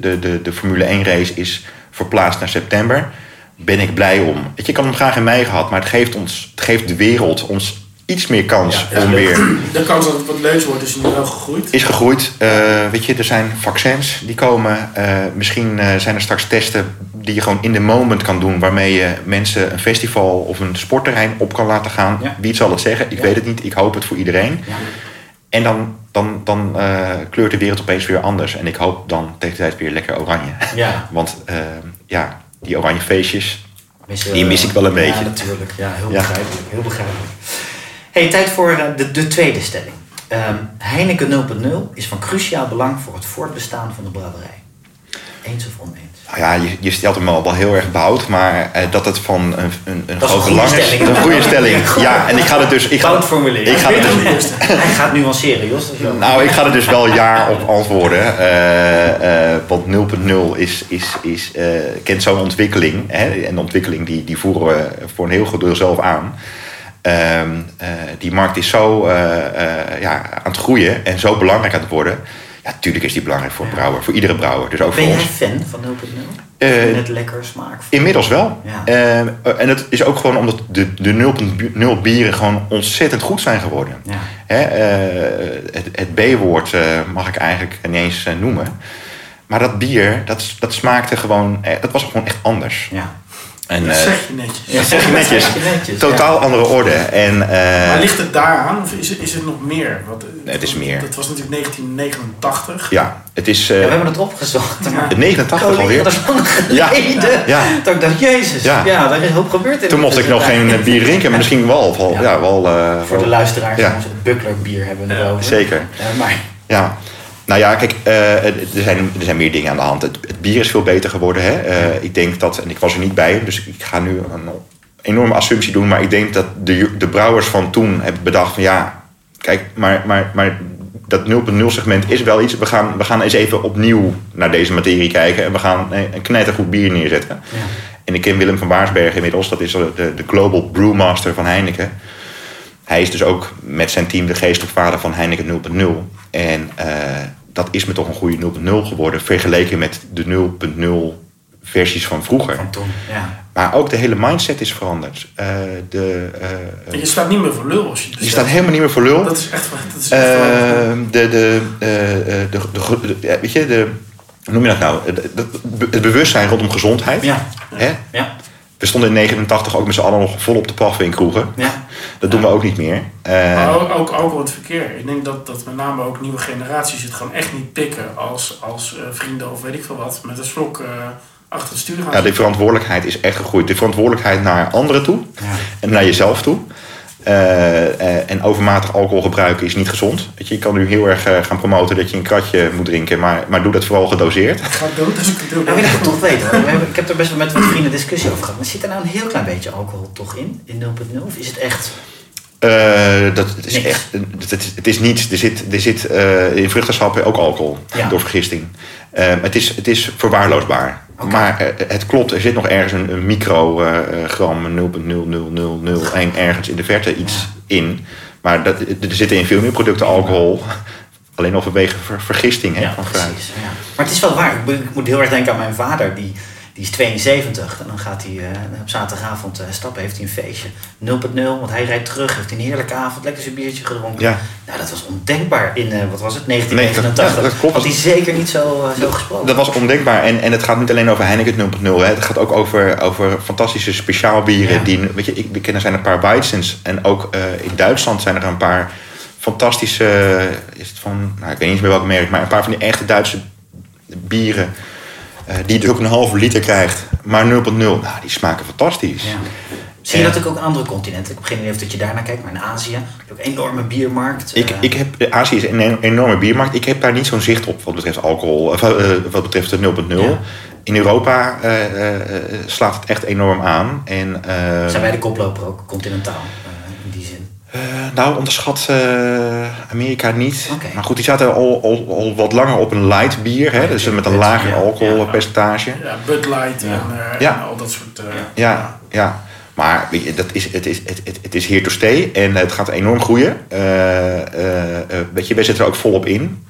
de, de, de Formule 1 race is verplaatst naar september ben ik blij om. Weet je, ik had hem graag in mei gehad, maar het geeft, ons, het geeft de wereld ons iets meer kans om weer. De kans dat het wat leuks wordt is nu wel gegroeid. Is gegroeid. Uh, weet je, er zijn vaccins die komen. Uh, misschien uh, zijn er straks testen die je gewoon in de moment kan doen, waarmee je mensen een festival of een sportterrein op kan laten gaan. Ja. Wie zal het zeggen? Ik weet het niet. Ik hoop het voor iedereen. En dan, dan, dan kleurt de wereld opeens weer anders. En ik hoop dan tegen de tijd weer lekker oranje. Ja. Want ja, die oranje feestjes, die mis ik wel een beetje. Ja, natuurlijk. Ja, heel begrijpelijk. Heel begrijpelijk. Hey, tijd voor eh, de, de tweede stelling. Um, Heineken 0.0 is van cruciaal belang voor het voortbestaan van de brouwerij. Eens of oneens? Nou ja, je, je stelt hem al wel heel erg behoud, maar eh, dat het van een, een, een groot belang is. Een goede stelling. Ja, en ik ga het dus. Ik ga, formuleren. Ik ga het dus, Hij gaat nuanceren, Jos. Nou, ik ga er dus wel ja op antwoorden. Uh, uh, want 0.0 is, is, is, uh, kent zo'n ontwikkeling. Hè, en de ontwikkeling die, die voeren we voor een heel groot deel zelf aan. Ehm, die markt is zo ja, aan het groeien en zo belangrijk aan het worden ja, natuurlijk is die belangrijk voor brouwer, voor iedere brouwer. Dus ook ben jij fan van 0.0? Uh, eh, het lekker smaak? Inmiddels wel. Uh, en het is ook gewoon omdat de, de 0.0 bieren gewoon ontzettend goed zijn geworden. Ja. Hè, uh, het, het B-woord mag ik eigenlijk niet eens noemen. Maar dat bier, dat, dat smaakte gewoon, dat was gewoon echt anders. Ja. En, dat zeg je netjes. Ja, zeg je netjes. Totaal andere orde. En, uh, maar ligt het daaraan of is het, is het nog meer? Wat, nee, het is meer. Dat was natuurlijk 1989. Ja, het is... Uh, ja, we hebben het opgezocht. Ja. 89 alweer. Dat is lang geleden. Ja. ja. Dat ik dacht, jezus, ja, ja daar is hoop gebeurd. In Toen mocht ik nog geen bier drinken, maar misschien wel. wel ja. wel uh, Voor de luisteraars, ja. het Buckler bier hebben we erover. Zeker. maar... Ja. Nou ja, kijk, uh, er, zijn, er zijn meer dingen aan de hand. Het, bier is veel beter geworden. Hè? Uh, ik denk dat, en ik was er niet bij, dus ik ga nu een enorme assumptie doen. Maar ik denk dat de, de brouwers van toen hebben bedacht van ja, kijk, maar, maar, maar dat 0.0 segment is wel iets. We gaan, we gaan eens even opnieuw naar deze materie kijken. En we gaan een knettergoed bier neerzetten. Ja. En ik ken Willem van Waarsberg inmiddels. Dat is de, de Global Brewmaster van Heineken. Hij is dus ook met zijn team de geestelijk vader van Heineken 0.0. En uh, dat is me toch een goede 0.0 geworden. Vergeleken met de 0.0 versies van vroeger. Van toen, ja. Maar ook de hele mindset is veranderd. Uh, de, uh, je staat niet meer voor lul als je Je staat helemaal niet meer voor lul. Dat is echt, dat is echt de, de, de, de, de, weet je, de, hoe noem je dat nou? Het bewustzijn rondom gezondheid. Ja. Hè? ja. We stonden in 89 ook met z'n allen nog volop te paffen in kroegen. Ja. Dat doen we ook niet meer. Uh, maar ook, ook, ook het verkeer. Ik denk dat, dat met name ook nieuwe generaties het gewoon echt niet pikken als, als uh, vrienden of weet ik veel wat met een slok uh, achter het stuur gaan. Ja, die verantwoordelijkheid is echt gegroeid. De verantwoordelijkheid naar anderen toe ja. en naar jezelf toe. Uh, en overmatig alcohol gebruiken is niet gezond. Weet je, je kan nu heel erg uh, gaan promoten dat je een kratje moet drinken, maar, maar doe dat vooral gedoseerd. Ik ga dood als ik het doe. Nou, wil ik het toch weten. Hoor. Ik heb er best wel met wat vrienden discussie over gehad. Maar zit er nou een heel klein beetje alcohol toch in, in 0.0? Of is het echt... Uh, dat het is echt, het, het, is niet, er zit, er zit uh, in vruchtensap ook alcohol ja. door vergisting. Uh, het, is, het is verwaarloosbaar. Okay. Maar het klopt, er zit nog ergens een, een microgram 0,00001 ergens in de verte iets ja. in. Maar dat, er zitten in veel meer producten alcohol. Alleen al vanwege ver, vergisting hè, van precies, ja. Maar het is wel waar. Ik moet heel erg denken aan mijn vader. Die, die is 72 en dan gaat hij uh, op zaterdagavond uh, stappen, heeft hij een feestje. 0.0, want hij rijdt terug, heeft een heerlijke avond, lekker zijn biertje gedronken. Ja. Nou, dat was ondenkbaar in, uh, wat was het, 1989. Nee, dat, klopt. Had hij zeker niet zo, zo gesproken. Dat was ondenkbaar en, en het gaat niet alleen over Heineken 0.0, het gaat ook over, over fantastische speciaalbieren. Ja. Die, weet je, ik, ik ken er zijn een paar Weizens en ook in Duitsland zijn er een paar fantastische, is het van, nou, ik weet niet meer welk merk, maar een paar van die echte Duitse bieren uh, die dus ook een halve liter krijgt, maar 0,0. Nou, die smaken fantastisch. Ja. Zie je dat ook op andere continenten? Ik begin even dat je daarnaar kijkt, maar in Azië heb je ook een enorme biermarkt. Ik, uh... ik heb, Azië is een enorme biermarkt. Ik heb daar niet zo'n zicht op wat betreft alcohol, of, uh, wat betreft het 0,0. Ja. In Europa slaat het echt enorm aan. En, Zijn wij de koploper ook, continentaal? Uh, nou, onderschat uh, Amerika niet. Okay. Maar goed, die zaten al, al, al, wat langer op een light bier. Hè? Dus met een lager ja, alcoholpercentage. Ja, Bud Light en, uh, en, al dat soort... ja, ja. Maar weet je, dat is, het, is, het, het, het is here to stay en het gaat enorm groeien. weet je, wij zitten er ook volop in.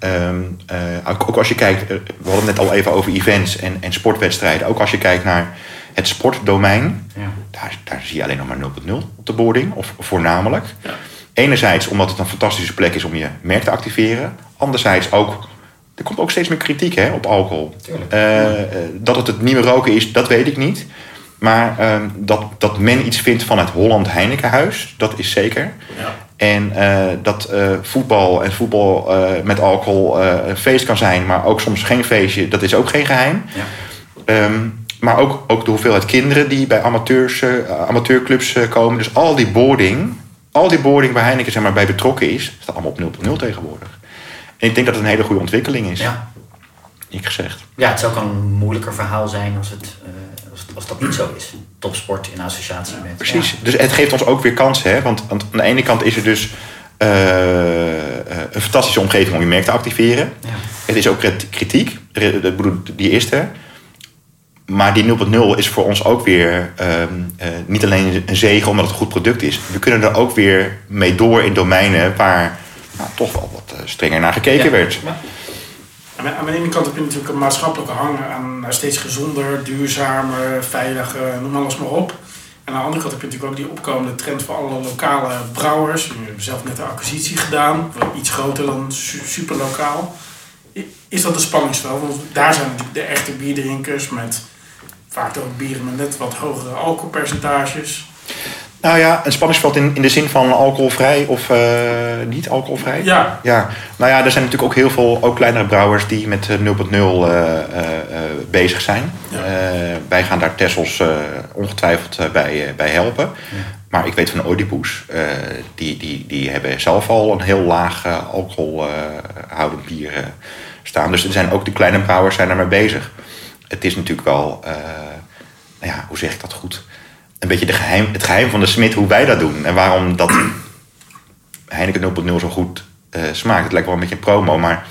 Ook, ook, als je kijkt, we hadden het net al even over events en, en sportwedstrijden. Ook als je kijkt naar het sportdomein, ja. daar, daar zie je alleen nog maar 0.0 op de boarding, of, voornamelijk. Ja. Enerzijds omdat het een fantastische plek is om je merk te activeren. Anderzijds ook, er komt ook steeds meer kritiek hè, op alcohol. Uh, dat het het nieuwe roken is, dat weet ik niet. Maar uh, dat, dat men iets vindt van het Holland Heinekenhuis, dat is zeker. Ja. En uh, dat voetbal en voetbal met alcohol een feest kan zijn, maar ook soms geen feestje, dat is ook geen geheim. Ja. Um, maar ook, ook de hoeveelheid kinderen die bij amateurs, uh, amateurclubs uh, komen. Dus al die boarding, al die boarding waar Heineken zeg maar, bij betrokken is, staat allemaal op 0.0 tegenwoordig. En ik denk dat het een hele goede ontwikkeling is. Ja. Ik gezegd. Ja, het zou ook een moeilijker verhaal zijn als, het, uh, als, als, dat niet zo is. Topsport in associatie met. Precies. Ja. Dus het geeft ons ook weer kansen. Hè? Want, aan de ene kant is er dus een fantastische omgeving om je merk te activeren. Ja. Het is ook kritiek. Die is er. Maar die 0.0 is voor ons ook weer uh, uh, niet alleen een zegen omdat het een goed product is. We kunnen er ook weer mee door in domeinen waar nou, toch wel wat uh, strenger naar gekeken ja. werd. Ja. Aan de ene kant heb je natuurlijk een maatschappelijke hang aan steeds gezonder, duurzamer, veiliger, noem alles maar op. En aan de andere kant heb je natuurlijk ook die opkomende trend voor alle lokale brouwers. We hebben zelf net een acquisitie gedaan, iets groter dan superlokaal. Is dat een spanningsveld? Want daar zijn de echte bierdrinkers met vaak ook bieren met net wat hogere alcoholpercentages. Nou ja, een spanningsveld in, in de zin van alcoholvrij of uh, niet alcoholvrij. Ja. ja. Nou ja, er zijn natuurlijk ook heel veel ook kleinere brouwers die met 0.0 uh, uh, bezig zijn. Ja. wij gaan daar Tessels ongetwijfeld bij, bij helpen. Ja. Maar ik weet van Oedipus, die, die, die hebben zelf al een heel laag alcoholhoudend bier staan. Dus er zijn ook de kleine brouwers zijn daarmee bezig het is natuurlijk wel, uh, nou ja, hoe zeg ik dat goed? Een beetje de geheim, het geheim van de smid hoe wij dat doen. En waarom dat Heineken 0.0 zo goed uh, smaakt. Het lijkt wel een beetje een promo, maar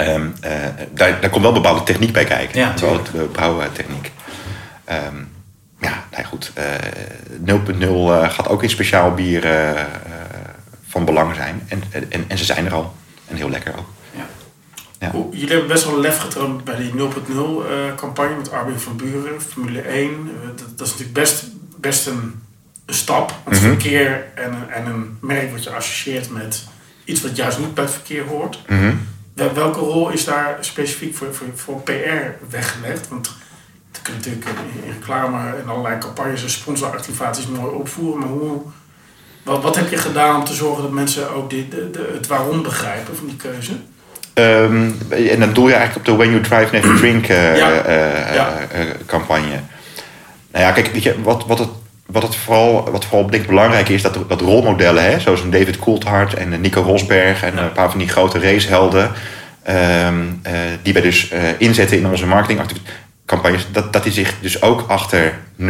um, uh, daar, daar komt wel bepaalde techniek bij kijken. Ja, wel de brouwtechniek. Um, ja, nou goed. 0.0 gaat ook in speciaal bier van belang zijn. En, en, en ze zijn er al. En heel lekker ook. Ja. Jullie hebben best wel lef getoond bij die 0.0 uh, campagne met Armin van Buren, Formule 1. Uh, dat, dat, is natuurlijk best, best een, een stap. Want mm -hmm. verkeer en, en een merk wat je associeert met iets wat juist niet bij het verkeer hoort. Mm -hmm. Welke rol is daar specifiek voor, voor, voor PR weggelegd? Want je kunt natuurlijk in, in reclame en allerlei campagnes en sponsoractivaties mooi opvoeren. Maar hoe, wat, wat heb je gedaan om te zorgen dat mensen ook dit, de, de, het waarom begrijpen van die keuze? Um, en dan doe je eigenlijk op de When You Drive Never Drink uh, ja. uh, ja. campagne. Nou ja, kijk, weet je, wat, wat het wat, het vooral, wat vooral denk ik belangrijk is, dat, dat rolmodellen, hè, zoals een David Coulthard en Nico Rosberg en een paar van die grote racehelden, um, uh, die wij dus uh, inzetten in onze marketingactiviteiten, campagnes, dat, dat die zich dus ook achter 0.0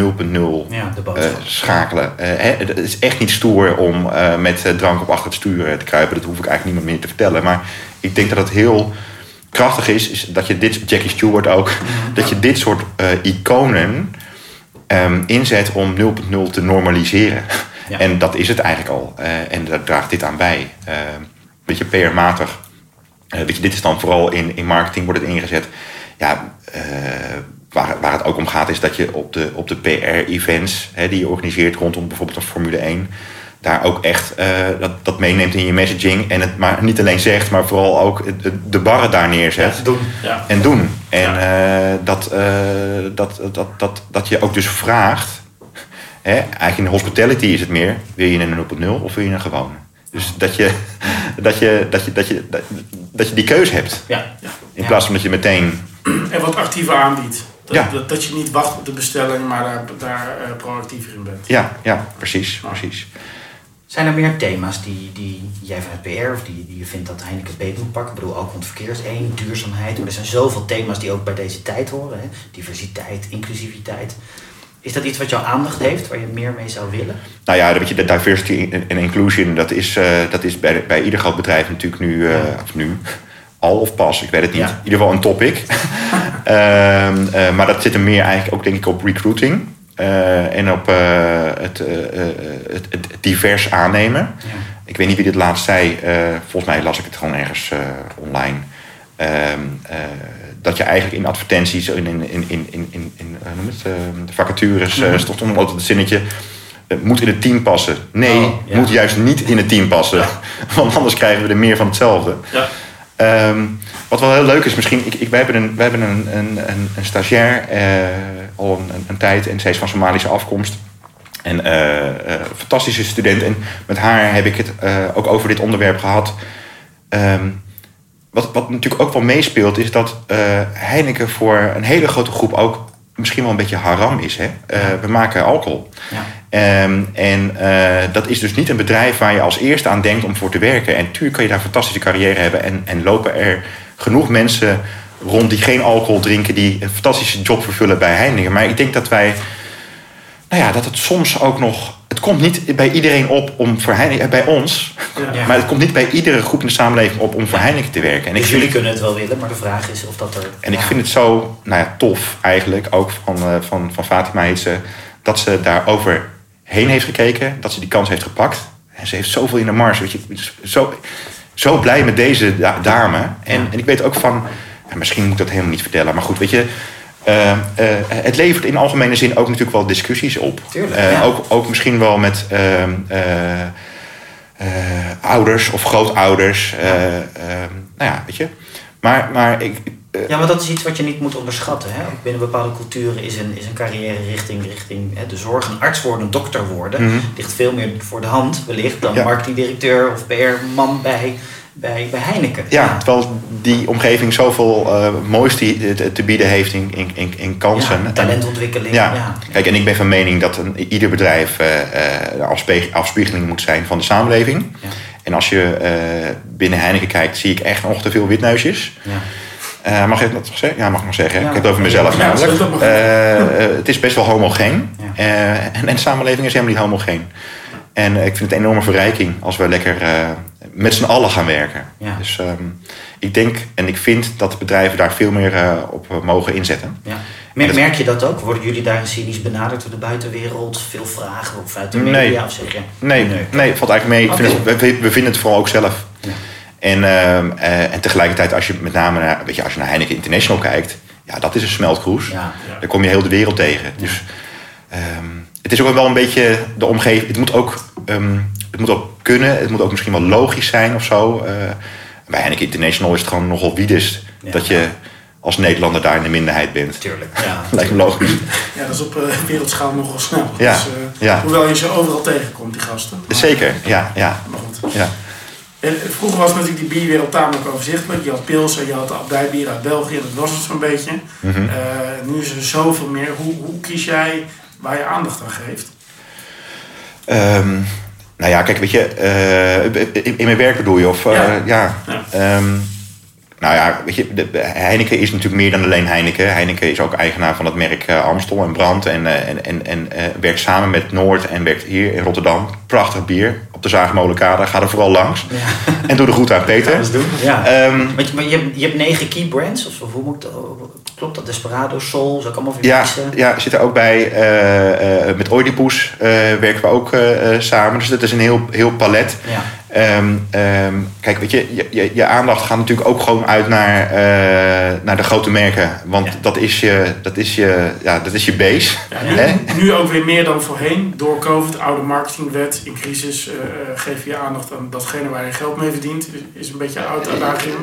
ja, uh, schakelen. Uh, het is echt niet stoer om uh, met drank op achter het stuur te kruipen. Dat hoef ik eigenlijk niemand meer te vertellen. Maar ik denk dat het heel krachtig is, is dat je dit, Jackie Stewart ook, dat je dit soort iconen um, inzet om 0.0 te normaliseren. Ja. En dat is het eigenlijk al. en daar draagt dit aan bij. weet je, PR-matig. weet je, dit is dan vooral in, in marketing wordt het ingezet ja, waar, waar het ook om gaat, is dat je op de, op de PR-events die je organiseert rondom bijvoorbeeld een Formule 1, daar ook echt uh, dat, dat meeneemt in je messaging. En het maar niet alleen zegt, maar vooral ook de barren daar neerzet. Ja, doen. Ja. En doen. En ja. uh, dat, dat, dat, dat, dat je ook dus vraagt. Hè, eigenlijk in de hospitality is het meer: wil je een op 0 of wil je een gewone? Dus dat je, dat je, dat je, dat je, dat, je die keuze hebt. Ja. In plaats van dat je meteen en wat actiever aanbiedt. Dat, ja. dat, dat, je niet wacht op de bestelling, maar daar, daar uh, proactiever in bent. Ja, ja precies, precies. Zijn er meer thema's die, die jij vanuit PR of die, die je vindt dat Heineken beet moet pakken? Ik bedoel, ook want verkeer is één, duurzaamheid. Maar er zijn zoveel thema's die ook bij deze tijd horen. Hè? Diversiteit, inclusiviteit. Is dat iets wat jouw aandacht heeft, waar je meer mee zou willen? Nou ja, weet je, de diversity en inclusion, dat is, uh, dat is bij, bij ieder groot bedrijf natuurlijk nu, uh, of nu al of pas, ik weet het niet. In ieder geval een topic. um, uh, maar dat zit er meer eigenlijk ook denk ik op recruiting. en op het, het, het, divers aannemen. Ja. Ik weet niet wie dit laatst zei. volgens mij las ik het gewoon ergens online. Um, dat je eigenlijk in advertenties, in, in, in, in, in, in noem het, de vacatures, mm -hmm. stond onder het zinnetje. moet in het team passen. Nee, oh, ja. moet juist niet in het team passen. Ja. Want anders krijgen we er meer van hetzelfde. Ja. Um, wat wel heel leuk is, misschien, ik, ik, wij hebben een, wij hebben een, een, een, een stagiair uh, al een, een, tijd en zij is van Somalische afkomst. En uh, uh, fantastische student. En met haar heb ik het ook over dit onderwerp gehad. Um, wat, wat natuurlijk ook wel meespeelt, is dat uh, Heineken voor een hele grote groep ook misschien wel een beetje haram is. Hè? Uh, we maken alcohol. Ja. Um, en uh, dat is dus niet een bedrijf waar je als eerste aan denkt om voor te werken. En natuurlijk kan je daar een fantastische carrière hebben. En, en lopen er genoeg mensen rond die geen alcohol drinken, die een fantastische job vervullen bij Heineken. Maar ik denk dat wij nou ja, dat het soms ook nog. Het komt niet bij iedereen op om voor Heineken, bij ons, ja. maar het komt niet bij iedere groep in de samenleving op om voor Heineken te werken. En dus ik jullie kunnen het wel willen, maar de vraag is of dat er. En ik vind het zo nou ja, tof eigenlijk, ook van, uh, van, van Fatima heet ze, dat ze daar overheen heeft gekeken, dat ze die kans heeft gepakt. En ze heeft zoveel in de mars. Weet je, zo, zo blij met deze dame. En, en ik weet ook van, misschien moet ik dat helemaal niet vertellen, maar goed, weet je uh, uh, het levert in algemene zin ook natuurlijk wel discussies op. Tuurlijk, ja. ook, ook misschien wel met ehm, ouders of grootouders. Ja. nou ja, weet je. Maar, maar ik. ja, maar dat is iets wat je niet moet onderschatten. Hè? Binnen bepaalde culturen is een, is een carrière richting, richting hè, de zorg. Een arts worden, een dokter worden. Mm -hmm. ligt veel meer voor de hand, wellicht, dan ja. marketingdirecteur of PR-man bij bij, bij Heineken. Ja, ja, terwijl die omgeving zoveel uh, moois te, te, te, bieden heeft in, in, in kansen. Ja, talentontwikkeling. Ja. ja. Kijk, en ik ben van mening dat een, ieder bedrijf uh, uh, afspiegeling moet zijn van de samenleving. Ja. En als je binnen Heineken kijkt, zie ik echt nog te veel witneusjes. Ja. mag ik dat nog zeggen? Ja, mag ik nog zeggen. ik heb het over mezelf namelijk. het is best wel homogeen. en, en de samenleving is helemaal niet homogeen. En ik vind het een enorme verrijking als we lekker met z'n allen gaan werken. Ja. Dus um, ik denk en ik vind dat bedrijven daar veel meer uh, op mogen inzetten. Ja. Merk, merk je dat ook? Worden jullie daar cynisch benaderd door de buitenwereld? Veel vragen of uit de media? Nee, of zeg je? Nee, nee, nee, valt eigenlijk mee. Okay. Vind het, we, we, vinden het vooral ook zelf. Ja. En, uh, en tegelijkertijd, als je met name naar, weet je, als je naar Heineken International kijkt, ja, dat is een smeltkroes. Ja. Ja. Daar kom je heel de wereld tegen. Dus um, het is ook wel een beetje de omgeving. Het moet ook um, het moet ook kunnen, het moet ook misschien wel logisch zijn of zo. Uh, bij Heineken International is het gewoon nogal wiedest ja. dat je als Nederlander daar in de minderheid bent. Tuurlijk, ja. Lijkt me logisch. Ja, dat is op uh, wereldschaal nogal snel. Ja. Dus, uh, ja. Hoewel je ze overal tegenkomt, die gasten. Maar, Zeker, ja. ja. Maar goed. Ja. En vroeger was natuurlijk die bierwereld tamelijk overzichtelijk. Je had Pilsen, je had de abdijbier uit België, dat was het zo'n beetje. Mm -hmm. uh, nu is er zoveel meer. Hoe, hoe kies jij waar je aandacht aan geeft? Um, nou ja, kijk, weet je, uh, in, in, mijn werk bedoel je? Of, uh, ja. ja. ja. Um, nou ja, weet je, de, Heineken is natuurlijk meer dan alleen Heineken. Heineken is ook eigenaar van het merk uh, Amstel en Brand. En, en, en, en werkt samen met Noord en werkt hier in Rotterdam. Prachtig bier op de Zaagmolenkade. Ga er vooral langs. Ja. En doe de goed aan Peter. Dat doen. Ja. Um, maar je, maar je, hebt, je hebt negen key brands, of, of hoe moet ik Klopt dat? Desperado, Sol, zou ik allemaal ja? Ja, zit er ook bij. Uh, uh, met Oedipus uh, werken we ook samen. Dus dat is een heel, heel palet. Ja. Um, um, kijk, weet je, je, je, aandacht gaat natuurlijk ook gewoon uit naar, uh, naar de grote merken. Want ja. dat, is je, dat, is je, ja, dat is je base. Ja, nu, nu, ook weer meer dan voorheen. Door COVID, oude marketingwet, in crisis uh, geef je aandacht aan datgene waar je geld mee verdient. Is een beetje een oude uitdaging.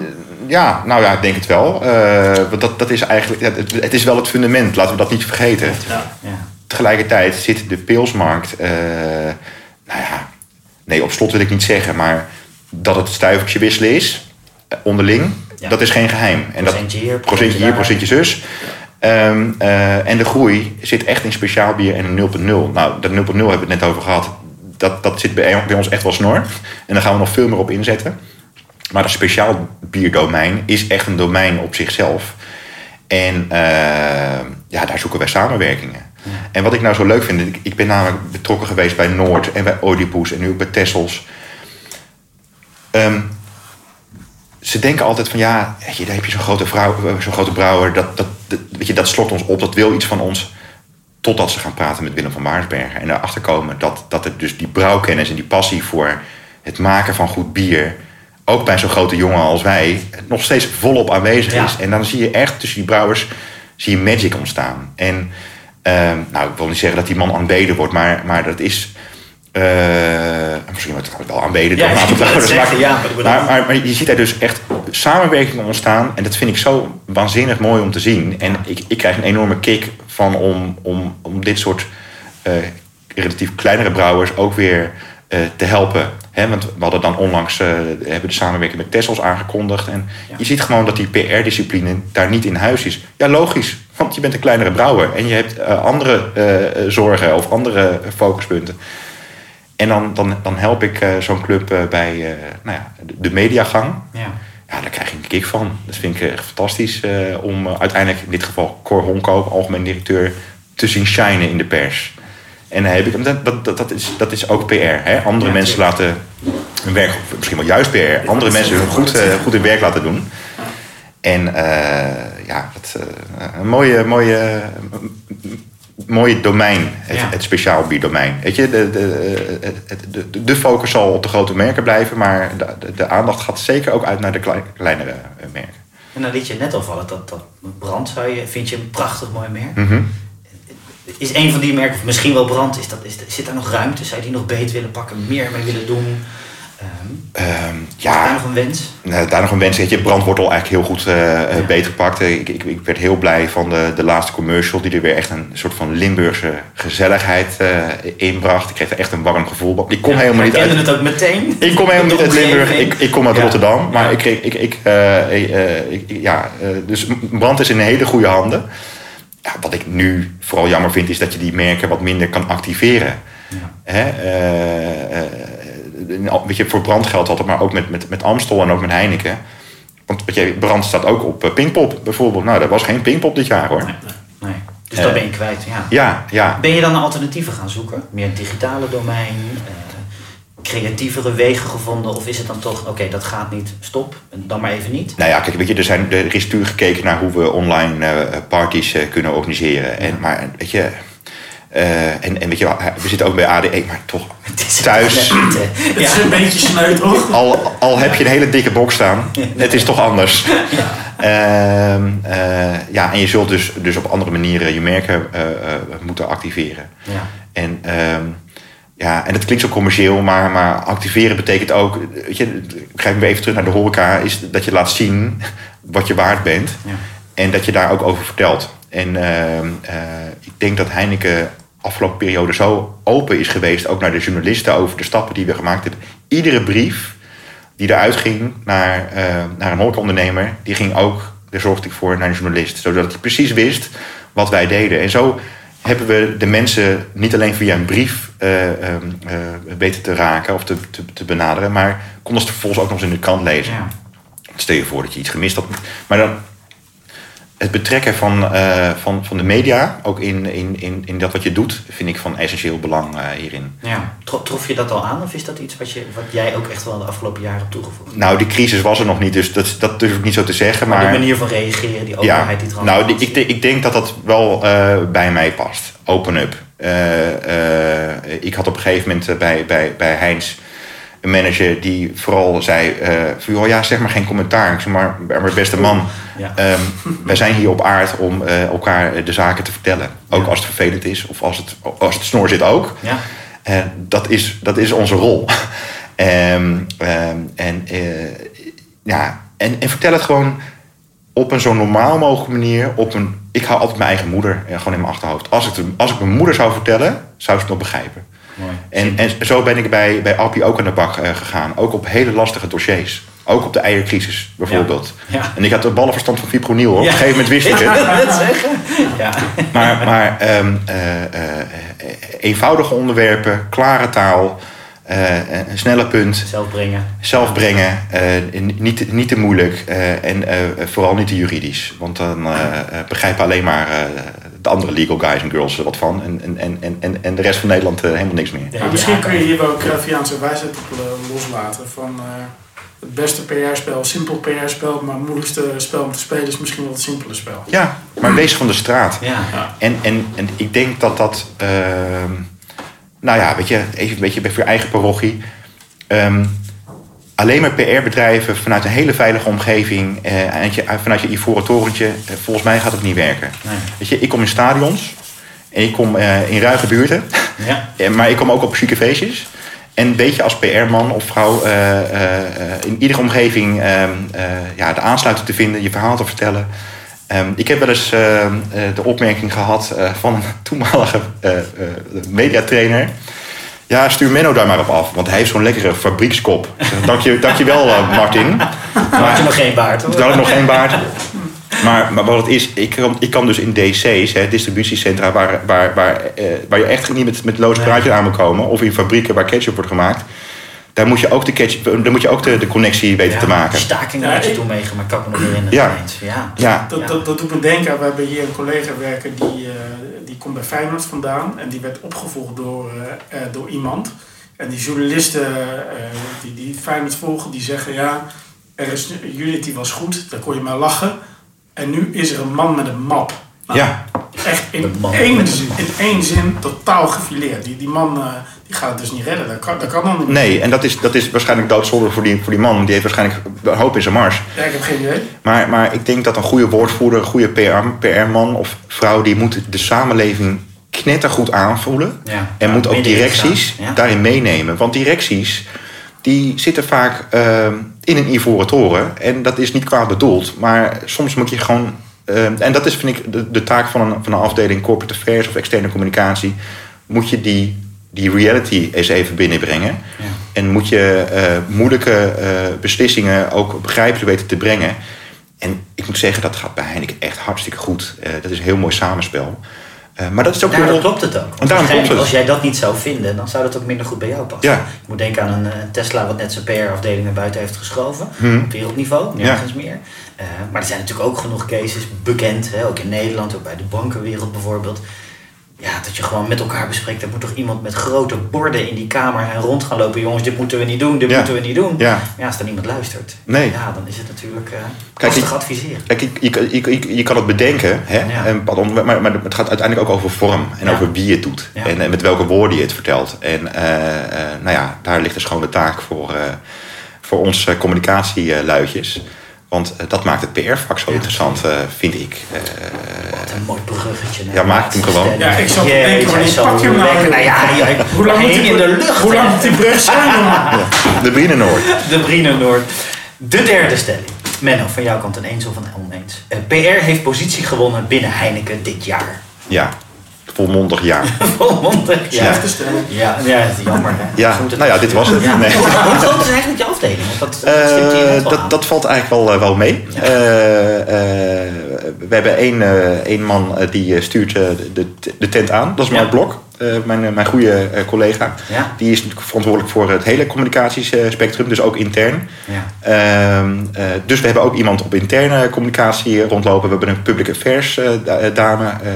Ja, nou ja, ik denk het wel. Uh, want dat, dat is eigenlijk, het, het, is wel het fundament, laten we dat niet vergeten. Tegelijkertijd zit de pilsmarkt, nou ja nee, op slot wil ik niet zeggen, maar dat het stuivertje wisselen is, eh, onderling, ja. dat is geen geheim. En procentje hier, procentje hier, procentje zus. Ja. Um, uh, en de groei zit echt in speciaal bier en een 0.0. Nou, dat 0.0 hebben we het net over gehad. Dat, dat zit bij, bij ons echt wel snor. En daar gaan we nog veel meer op inzetten. Maar het speciaal bierdomein is echt een domein op zichzelf. En uh, ja, daar zoeken wij samenwerkingen. En wat ik nou zo leuk vind, ik, ik ben namelijk betrokken geweest bij Noord en bij Oedipus en nu ook bij Tessels. Ehm, ze denken altijd van ja, weet je, daar heb je zo'n grote, vrouw, zo'n grote brouwer, dat, dat, dat, weet je, dat slot ons op, dat wil iets van ons. Totdat ze gaan praten met Willem van Maarsbergen en erachter komen dat, dat er dus die brouwkennis en die passie voor het maken van goed bier, ook bij zo'n grote jongen als wij, nog steeds volop aanwezig Ja. is. En dan zie je echt tussen die brouwers zie je magic ontstaan. En ehm, nou, ik wil niet zeggen dat die man aanbeden wordt, maar, maar dat is. eh, misschien wordt het wel aanbeden Ja, door een aantal zeggen, maar- ja, maar ik bedoel- maar, maar, maar je ziet daar dus echt samenwerking ontstaan. En dat vind ik zo waanzinnig mooi om te zien. En ik, ik krijg een enorme kick van om, om, om dit soort eh, relatief kleinere brouwers ook weer eh, te helpen. Hè, want we hadden dan onlangs eh, hebben de samenwerking met Tessels aangekondigd. En Ja. je ziet gewoon dat die PR-discipline daar niet in huis is. Ja, logisch. Want je bent een kleinere brouwer. En je hebt eh, andere eh, zorgen of andere focuspunten. En dan, dan, dan help ik eh, zo'n club bij nou ja, de, mediagang. Ja. Ja, daar krijg ik een kick van. Dat vind ik echt fantastisch om uiteindelijk in dit geval Cor Honkoop, algemeen directeur, te zien shinen in de pers. En dan heb ik, dat, dat, dat, is, dat is ook PR. Hè? Andere Ja, mensen laten hun werk, misschien wel juist PR, andere mensen hun goed, goed hun werk laten doen. En eh, ja, dat, eh, een mooie, mooie, mooie domein, het, Ja. het speciaal bierdomein. Weet je, de, de, het- de, de focus zal op de grote merken blijven, maar de, de, de aandacht gaat zeker ook uit naar de klei- kleinere eh, merken. En dan liet je net al vallen, dat, dat brand zou je, vind je een prachtig mooi merk. Mhm. Is een van die merken, of misschien wel brand, is dat, is, zit daar nog ruimte? Zou je die nog beet willen pakken, meer mee willen doen? Ehm, is daar ja, nog een wens? nou, daar nog een wens. Je, brand wordt al eigenlijk heel goed eh, Ja. beetgepakt. Eh, Ik, ik, ik werd heel blij van de, de laatste commercial, die er weer echt een soort van Limburgse gezelligheid eh, inbracht. Ik kreeg er echt een warm gevoel. Ik kom Ja, helemaal niet uit. het ook meteen. Ik kom helemaal niet uit Limburg, ik, ik kom uit Ja. Rotterdam. Maar Ja. ik kreeg, ik, ik, ik- ja, dus brand is in hele goede handen. Ja, wat ik nu vooral jammer vind, is dat je die merken wat minder kan activeren. Ja. Hè? Eh, eh, weet je, voor brand geldt altijd, maar ook met, met, met Amstel en ook met Heineken. Want weet je, brand staat ook op eh, Pinkpop bijvoorbeeld. Nou, er was geen Pinkpop dit jaar hoor. Nee, nee. Dus Eh, dat ben je kwijt, ja. Ja, ja. Ben je dan alternatieven gaan zoeken? Meer digitale domein, eh, creatievere wegen gevonden? Of is het dan toch, oké, dat gaat niet, stop, dan maar even niet? Nou ja, kijk, weet je, er, zijn, er is natuurlijk gekeken naar hoe we online eh, parties eh, kunnen organiseren. En, maar weet je, eh, en, en weet je, wel, we zitten ook bij ADE, maar toch Het is thuis. Het is Ja. een beetje sneu, toch? Al, al heb je een hele dikke box staan, het is toch anders. Ehm, eh, ja, en je zult dus, dus op andere manieren je merken eh, eh, moeten activeren. Ja. En, ehm, ja, en het klinkt zo commercieel, maar, maar activeren betekent ook... Weet je, ik ga weer even terug naar de horeca... is dat je laat zien wat je waard bent. Ja. En dat je daar ook over vertelt. En ehm, eh, ik denk dat Heineken afgelopen periode zo open is geweest... ook naar de journalisten over de stappen die we gemaakt hebben. Iedere brief die eruit ging naar, eh, naar een horecaondernemer... die ging ook, daar zorgde ik voor, naar een journalist. Zodat hij precies wist wat wij deden. En zo hebben we de mensen niet alleen via een brief eh, weten te raken of te, te, te benaderen... maar konden ze vervolgens ook nog eens in de krant lezen. Ja. Stel je voor dat je iets gemist had. Maar dan het betrekken van, eh, van, van de media, ook in, in, in, in dat wat je doet, vind ik van essentieel belang eh, hierin. Ja. Tro- Trof je dat al aan of is dat iets wat, je, wat jij ook echt wel de afgelopen jaren hebt toegevoegd? Nou, die crisis was er nog niet, dus dat, dat durf ik niet zo te zeggen. Maar Maar, de manier van reageren, die ja, openheid, die nou, transparantie. die- ik, denk- ik denk dat dat wel eh, bij mij past. Open up. Eh, eh, ik had op een gegeven moment bij, bij, bij Heinz een manager die vooral zei: eh, van, joh, ja, zeg maar geen commentaar. Ik zeg maar, maar beste man, Ja. Ehm, wij zijn hier op aard om eh, elkaar de zaken te vertellen. Ook als het vervelend is of als het, als het snor zit ook. ja. Eh, dat, is, dat is onze rol. Ehm, en, eh, ja, en, en vertel het gewoon op een zo normaal mogelijke manier. Op een, ik hou altijd mijn eigen moeder eh, gewoon in mijn achterhoofd. Als ik, als ik mijn moeder zou vertellen, zou ze het nog begrijpen. Mooi. En, en zo ben ik bij, bij Appie ook aan de bak eh, gegaan. Ook op hele lastige dossiers. Ook op de eiercrisis bijvoorbeeld. Ja. Ja. En ik had de ballenverstand van fipronil. Hoor. Ja. Op een gegeven moment wist ik het. zeggen. Ja. Maar, maar eh, eh, eenvoudige onderwerpen, klare taal, een snelle punt, Zelf brengen. zelf brengen, niet, niet te moeilijk en vooral niet te juridisch. Want dan begrijpen alleen maar de andere legal guys en girls wat van. En, en, en, en, en de rest van Nederland eh, helemaal niks meer. Ja, misschien ja, kun je hier wel Cruyffiaanse wijsheid op eh, loslaten. Van eh, het beste PR-spel, simpel PR-spel, maar het moeilijkste spel om te spelen is misschien wel het simpele spel. Ja, maar wees van de straat. Ja. En, en, en ik denk dat dat... ehm, nou ja, weet je, even een beetje voor je eigen parochie. Ehm, alleen maar PR-bedrijven vanuit een hele veilige omgeving... eh, en je, vanuit je ivoren torentje, eh, volgens mij gaat het niet werken. Nee. Weet je, ik kom in stadions en ik kom eh, in ruige buurten... Ja. Ja, maar ik kom ook op chique feestjes. En weet je, als PR-man of vrouw eh, eh, eh, in iedere omgeving ehm, eh, ja, de aansluiting te vinden, je verhaal te vertellen. Ehm, ik heb wel eens ehm, eh, de opmerking gehad eh, van een toenmalige eh, eh, mediatrainer. Ja, stuur Menno daar maar op af, want hij heeft zo'n lekkere fabriekskop. Ik zeg, Dank je, dankjewel, eh, Martin. Maar had je nog geen baard hoor. Had ik nog geen baard. Maar, maar wat het is, ik kan, ik kan dus in DC's, hè, distributiecentra, waar, waar, waar, eh, waar je echt niet met, met loos praatje aan moet komen, of in fabrieken waar ketchup wordt gemaakt, daar moet je ook de, ketchup, daar moet je ook de, de connectie weten te maken. Staking Ja, je toen meegemaakt, kan ik me nog herinneren. Ja. ja. Ja, Dat, dat, dat doet me denken, we hebben hier een collega werken die, eh, die komt bij Feyenoord vandaan. En die werd opgevolgd door, eh, eh, door iemand. En die journalisten eh, die, die Feyenoord volgen, die zeggen ja, er is, Unity was goed, daar kon je maar lachen. En nu is er een man met een map. Nou, ja, Echt in één, in één zin totaal gefileerd. Die, die man eh, die gaat het dus niet redden, dat kan, dat kan dan niet. nee, en dat is, dat is waarschijnlijk doodzonde voor die, voor die man. Die heeft waarschijnlijk een hoop in zijn mars. Ja, ik heb geen idee. Maar, maar ik denk dat een goede woordvoerder, een goede PR, PR-man of vrouw, die moet de samenleving knettergoed aanvoelen. Ja. En moet ook directies ja. daarin meenemen. Want directies, die zitten vaak ehm, in een ivoren toren. En dat is niet kwaad bedoeld. Maar soms moet je gewoon... ehm, en dat is, vind ik, de, de taak van een, van een afdeling corporate affairs of externe communicatie. Moet je die, die reality eens even binnenbrengen. Ja. En moet je eh, moeilijke eh, beslissingen ook begrijpelijk weten te brengen. En ik moet zeggen, dat gaat bij Heineken echt hartstikke goed. Eh, dat is een heel mooi samenspel. Eh, maar dat is ook klopt het ook. Want En daarom klopt waarschijnlijk het. Als jij dat niet zou vinden, dan zou dat ook minder goed bij jou passen. Ja. Ik moet denken aan een, eh, Tesla wat net zijn PR-afdeling naar buiten heeft geschoven. Hmm. Op wereldniveau, nergens meer. Eh, maar er zijn natuurlijk ook genoeg cases bekend, hè, ook in Nederland, ook bij de bankenwereld bijvoorbeeld. Ja, dat je gewoon met elkaar bespreekt. Er moet toch iemand met grote borden in die kamer en rond gaan lopen. Jongens, dit moeten we niet doen, dit Ja. moeten we niet doen. Ja. Maar ja, als er niemand luistert, Nee. ja, dan is het natuurlijk eh Kijk, lastig adviseren. Kijk, je, je, je, je, je kan het bedenken, hè? Ja. En, pardon, maar, maar het gaat uiteindelijk ook over vorm en over wie je het doet. En, en met welke woorden je het vertelt. En eh, eh, nou ja, daar ligt dus gewoon de taak voor, voor ons communicatieluidjes. Want eh, dat maakt het PR-vak zo Ja. interessant, eh, vind ik. Eh, Wat een mooi bruggetje. Ja, maak hem gewoon. Ja, ik Jeetje, denken, wanneer pak je hem nou? lekker. Nou ja, ja, Hoe lang moet in de brug- lucht. Hoe lang moet die brug zijn, de Brienenoord. De Brienenoord. De derde stelling. Menno, van jouw kant een eens of een oneens. Eh, PR heeft positie gewonnen binnen Heineken dit jaar. Ja, volmondig ja. Volmondig. Ja. Slechte stelling. Ja, ja, dat is jammer. Hè. Ja, nou ja, dit was het. Ja. Nee. Hoe groot is eigenlijk je afdeling? Want dat, dat Eh, dat, dat valt eigenlijk wel, eh, wel mee. Eh, eh, we hebben één, eh, één man die eh, stuurt eh, de, de tent aan. Dat is Ja. Mark Blok, eh, mijn, mijn goede eh, collega. Ja. Die is natuurlijk verantwoordelijk voor het hele communicatiespectrum, dus ook intern. Ja. Ehm, eh, dus we hebben ook iemand op interne communicatie rondlopen. We hebben een public affairs da- dame, eh,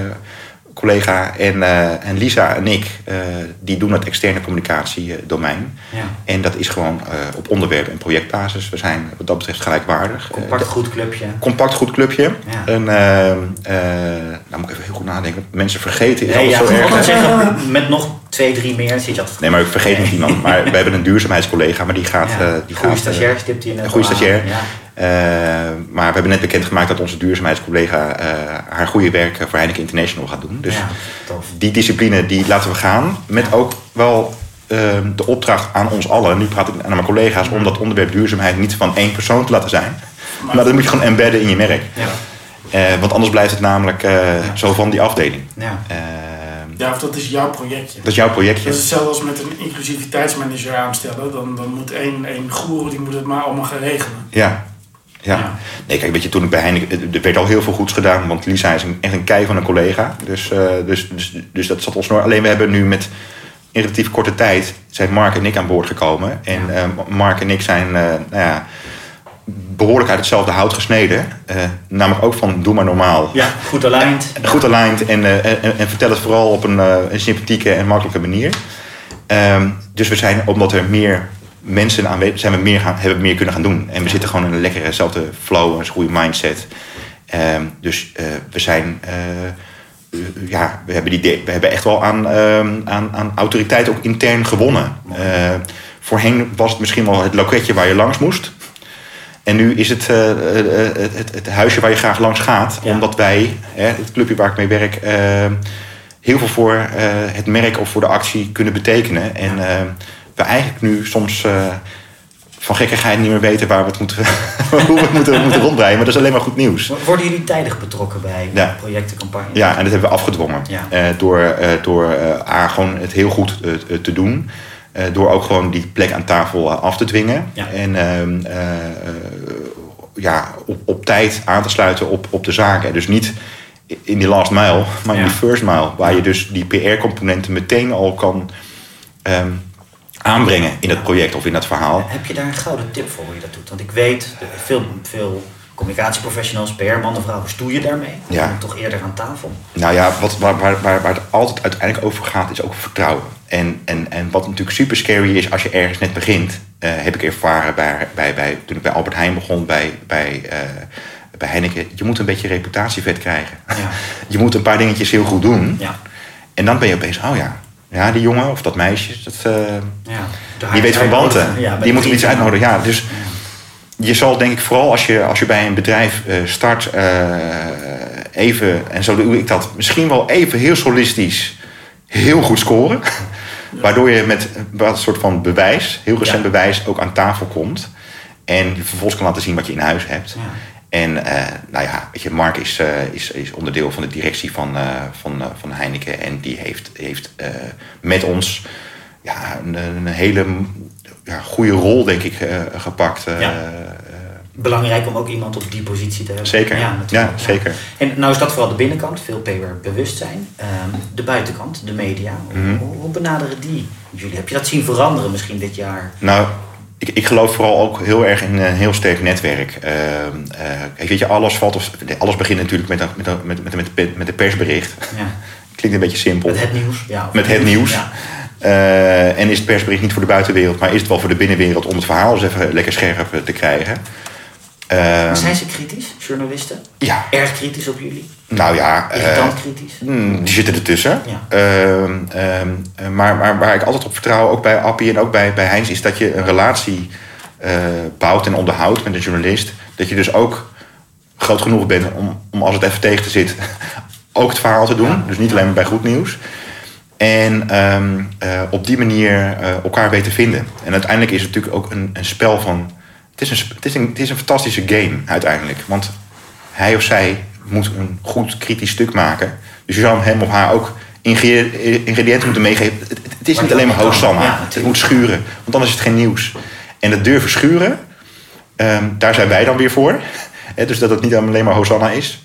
collega. En, eh, en Lisa en ik, eh, die doen het externe communicatie eh, domein. Ja. En dat is gewoon eh, op onderwerp- en projectbasis. We zijn wat dat betreft gelijkwaardig. Compact goed clubje. compact goed clubje. Ja. En, eh, eh, nou moet ik even heel goed nadenken. Mensen vergeten is Nee, ja, zo erg. zeggen, met nog twee, drie meer zit je altijd Nee, maar ik vergeet niet iemand. Maar we hebben een duurzaamheidscollega, maar die gaat... Ja. die eh, stagiair stipt hij net een goede stagiair. Eh, maar we hebben net bekendgemaakt dat onze duurzaamheidscollega eh, haar goede werk voor Heineken International gaat doen. Dus ja, die discipline die laten we gaan. Met ook wel eh, de opdracht aan ons allen. Nu praat ik naar mijn collega's om dat onderwerp duurzaamheid niet van één persoon te laten zijn. Maar dat moet je gewoon embedden in je merk. Ja. Eh, want anders blijft het namelijk eh, zo van die afdeling. Ja. Eh, Ja, of dat is jouw projectje. dat is jouw projectje. Dat is hetzelfde als met een inclusiviteitsmanager aanstellen. Dan, dan moet één, één goeroe die moet het maar allemaal gaan regelen. Ja. Ja. Nee, kijk, weet je, toen ik bij Heineken... Er werd al heel veel goeds gedaan, want Lisa is een, echt een kei van een collega. Dus, eh, dus, dus, dus dat zat ons nooit... Alleen we hebben nu met in relatief korte tijd... zijn Mark en ik aan boord gekomen. En Ja. eh, Mark en ik zijn, eh, nou ja... behoorlijk uit hetzelfde hout gesneden. Namelijk ook van doe maar normaal. Ja, goed aligned. Goed aligned en, en, en, vertel het vooral op een, een sympathieke en makkelijke manier. Um, dus we zijn, omdat er meer mensen aanwezig zijn, we meer gaan, hebben we meer kunnen gaan doen. En we zitten gewoon in een lekkerezelfde flow, een goede mindset. Um, dus we zijn ja, we hebben, die, we hebben echt wel aan, uh, aan, aan autoriteit ook intern gewonnen. Uh, voorheen was het misschien wel het loketje waar je langs moest. En nu is het, het, het, het, huisje waar je graag langs gaat. Ja. Omdat wij, het clubje waar ik mee werk, heel veel voor het merk of voor de actie kunnen betekenen. En we eigenlijk nu soms van gekkigheid niet meer weten waar we het moeten, hoe we het moeten, moeten rondbreien. Maar dat is alleen maar goed nieuws. Worden jullie tijdig betrokken bij ja. projecten, campagnes? Ja, en dat hebben we afgedwongen. Ja. Uh, door uh, door uh, A, gewoon het heel goed te doen. door ook gewoon die plek aan tafel af te dwingen. Ja. En ehm, ja, op, op tijd aan te sluiten op, op de zaken. Dus niet in die last mile, maar in die first mile. Waar je dus die PR-componenten meteen al kan... Um, aanbrengen in het project of in het verhaal. Heb je daar een gouden tip voor hoe je dat doet? Want ik weet, veel, veel communicatieprofessionals, PR-mannen, vrouwen, stoeien daarmee. Ja. toch eerder aan tafel. Nou ja, wat, waar, waar, waar, waar het altijd uiteindelijk over gaat, is ook vertrouwen. En, en, en wat natuurlijk super scary is als je ergens net begint, uh, heb ik ervaren bij, bij, bij, toen ik bij Albert Heijn begon, bij, bij, uh, bij Henneke. Je moet een beetje reputatievet krijgen. Ja. je moet een paar dingetjes heel goed doen. Ja. En dan ben je opeens, oh ja, ja, die jongen of dat meisje, dat, uh, ja, die weet van wanten. Ja, die moet er iets uitnodigen. Ja, dus je zal denk ik vooral als je, als je bij een bedrijf uh, start, uh, even, en zo doe ik dat, misschien wel even heel solistisch heel goed scoren. Waardoor je met een soort van bewijs, heel recent bewijs, ook aan tafel komt. En je vervolgens kan laten zien wat je in huis hebt. En uh, nou ja, weet je, Mark is, uh, is, is onderdeel van de directie van, uh, van, van Heineken. En die heeft, heeft met ons ja, een, een hele ja, goede rol, denk ik, gepakt. Ja. Belangrijk om ook iemand op die positie te hebben. Zeker, ja, ja zeker. En nou is dat vooral de binnenkant, veel PR bewustzijn. Um, de buitenkant, de media. Mm hoe, hoe benaderen die jullie? Heb je dat zien veranderen misschien dit jaar? Nou, ik, ik geloof vooral ook heel erg in een heel sterk netwerk. Uh, uh, weet je, alles, valt of, alles begint natuurlijk met, een, met, een, met, met, met, met een persbericht. Ja. Klinkt een beetje simpel. Met het nieuws. Ja, met het nieuws. Ja. Uh, en is het persbericht niet voor de buitenwereld, maar is het wel voor de binnenwereld om het verhaal eens even lekker scherp te krijgen. Uh, zijn ze kritisch, journalisten? Ja. Erg kritisch op jullie? Nou ja. Irritant uh, kritisch? Mm, die zitten ertussen. Ja. Uh, maar, maar waar ik altijd op vertrouw, ook bij Appie en ook bij, bij Heinz, is dat je een relatie eh, bouwt en onderhoudt met een journalist. Dat je dus ook groot genoeg bent om, om als het even tegen te zit, ook het verhaal te doen. Ja. Dus niet alleen maar bij goed nieuws. En um, op die manier elkaar weten vinden. En uiteindelijk is het natuurlijk ook een, een spel van het is, een, het, is een, het is een fantastische game uiteindelijk. Want hij of zij moet een goed kritisch stuk maken. Dus je zou hem of haar ook ingrediënten moeten meegeven. Het, het is niet alleen maar Hosanna. Ja, het moet schuren. Want dan is het geen nieuws. En het durven schuren, um, daar zijn wij dan weer voor. dus dat het niet alleen maar Hosanna is.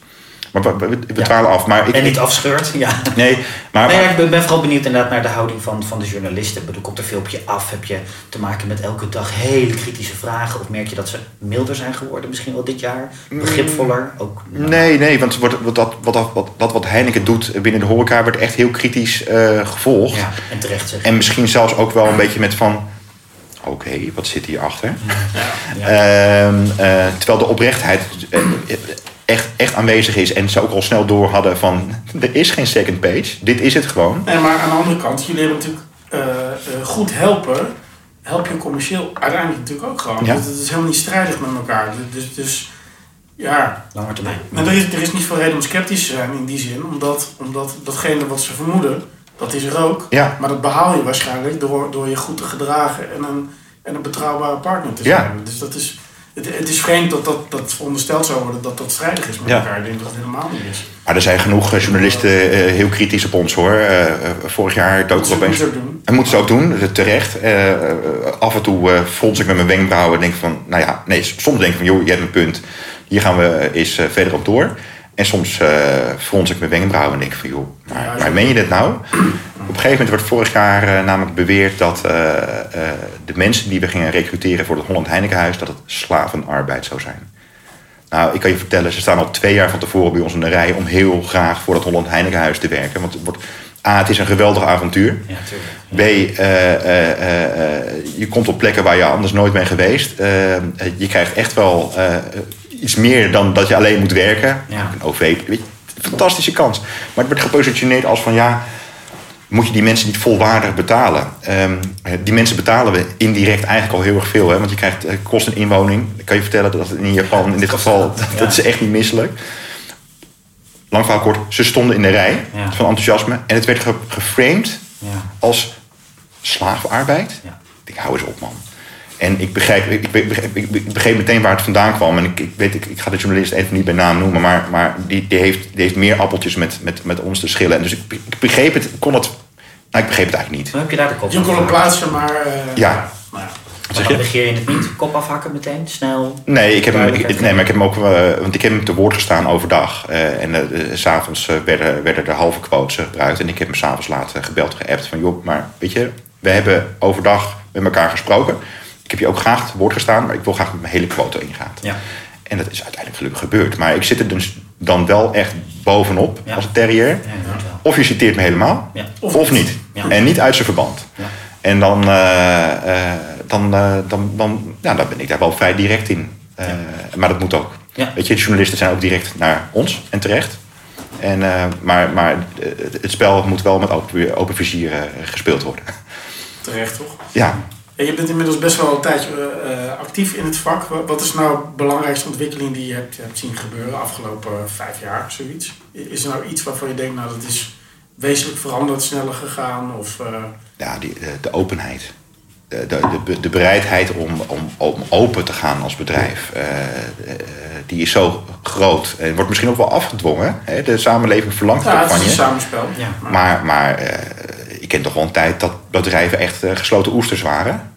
Maar we, we, af. Maar ik, en niet afscheurt, ja. Nee, maar, nee, ik ben, vooral benieuwd inderdaad naar de houding van, van de journalisten. Ik bedoel, komt er veel op je af? Heb je te maken met elke dag hele kritische vragen? Of merk je dat ze milder zijn geworden misschien wel dit jaar? Begripvoller? Ook, nou. Nee, nee, want wat, wat, dat, wat, wat, wat, wat Heineken doet binnen de horeca... wordt echt heel kritisch uh, gevolgd. Ja, en terecht zeg. En misschien zelfs ook wel een beetje met van... Oké, okay, wat zit hierachter? Ja, ja. Uh, uh, terwijl de oprechtheid uh, echt, echt aanwezig is. En ze ook al snel door hadden van... er is geen second page, dit is het gewoon. Nee, maar aan de andere kant, jullie hebben natuurlijk uh, uh, goed helpen... help je commercieel uiteindelijk natuurlijk ook gewoon. Ja. Dus het is helemaal niet strijdig met elkaar. Dus, dus ja... Langer termijn. er, is, er is niet veel reden om sceptisch te zijn in die zin. Omdat, omdat datgene wat ze vermoeden, dat is er ook. Ja. Maar dat behaal je waarschijnlijk door, door je goed te gedragen... en een, en een betrouwbare partner te zijn. Ja. Dus dat is het, het, is vreemd dat dat, dat verondersteld zou worden dat dat strijdig is met elkaar. Ik denk dat het helemaal niet is. Maar er zijn genoeg eh, journalisten uh, heel kritisch op ons hoor. Uh, vorig jaar dook er opeens. En moeten ze ook doen, terecht. af en toe frons ik met mijn wenkbrauwen en denk van, nou ja, nee, soms denk ik van, joh, je hebt een punt. Hier gaan we eens verder op door. En soms uh, frons ik mijn wenkbrauwen en denk van, joh, maar, maar meen je dit nou? Op een gegeven moment werd vorig jaar eh, namelijk beweerd dat eh, eh, de mensen die we gingen recruteren voor het Holland Heinekenhuis, dat het slavenarbeid zou zijn. Nou, ik kan je vertellen, ze staan al twee jaar van tevoren bij ons in de rij om heel graag voor het Holland Heinekenhuis te werken. Want het wordt, A, het is een geweldig avontuur. Ja. B, je komt op plekken waar je anders nooit bent geweest. Je krijgt echt wel iets meer dan dat je alleen moet werken. Ja. Een OV, weet je, fantastische kans. Maar het wordt gepositioneerd als van ja, moet je die mensen niet volwaardig betalen? Ehm, eh, die mensen betalen we indirect eigenlijk al heel erg veel. Hè? Want je krijgt kosten en inwoning. Dan kan je vertellen dat in Japan in dit geval, dat, Ja. dat is echt niet misselijk. Lang verhaal kort, ze stonden in de rij Ja. van enthousiasme. En het werd ge- geframed Ja. als slavenarbeid. Ja. Ik denk, hou eens op man. En ik begrijp, ik, ik, begreep, ik, ik begreep meteen waar het vandaan kwam. En ik, ik weet, ik, ik ga de journalist even niet bij naam noemen, maar, maar die, die, heeft, die heeft meer appeltjes met, met, met ons te schillen. En dus ik, ik begreep het, kon het, nou, ik begreep het eigenlijk niet. Hoe heb je daar de kop Je kon afhakken? plaatsen, maar... eh, Ja. nou ja. Maar zeg dan je? regeer je het niet? Kop afhakken meteen? Snel? Nee, ik heb hem, ik, nee, maar ik heb hem ook, eh, want ik heb hem te woord gestaan overdag. Eh, en s s'avonds werden, werden de halve quotes gebruikt. En ik heb hem s'avonds later gebeld, geappt van joh, maar weet je, we hebben overdag met elkaar gesproken. Ik heb je ook graag te woord gestaan, maar ik wil graag met mijn hele quote ingaan. Ja. En dat is uiteindelijk gelukkig gebeurd. Maar ik zit er dus dan wel echt bovenop Ja. als een terrier. Ja. Of je citeert me helemaal, Ja. Of of, niet. En niet uit zijn verband. Ja. En dan, eh, eh, dan, eh, dan, dan, nou, dan ben ik daar wel vrij direct in. Eh, Maar dat moet ook. Ja. Weet je, de journalisten zijn ook direct naar ons en terecht. En, eh, maar maar het spel moet wel met open, open vizier gespeeld worden. Terecht, toch? Ja, Je bent inmiddels best wel een tijdje eh, eh, actief in het vak. Wa- Wat is nou de belangrijkste ontwikkeling die je hebt, hebt zien gebeuren de afgelopen eh, vijf jaar, zoiets? Is er nou iets waarvan je denkt, nou dat is wezenlijk veranderd, sneller gegaan? Of, ja die, de, de openheid. De, de, de, de bereidheid om, om, om open te gaan als bedrijf, die is zo groot. En wordt misschien ook wel afgedwongen. Hè? De samenleving verlangt het ja, ook het van is je. een samenspel. Ja. Maar, maar eh, ik ken toch wel een tijd dat bedrijven echt eh, gesloten oesters waren.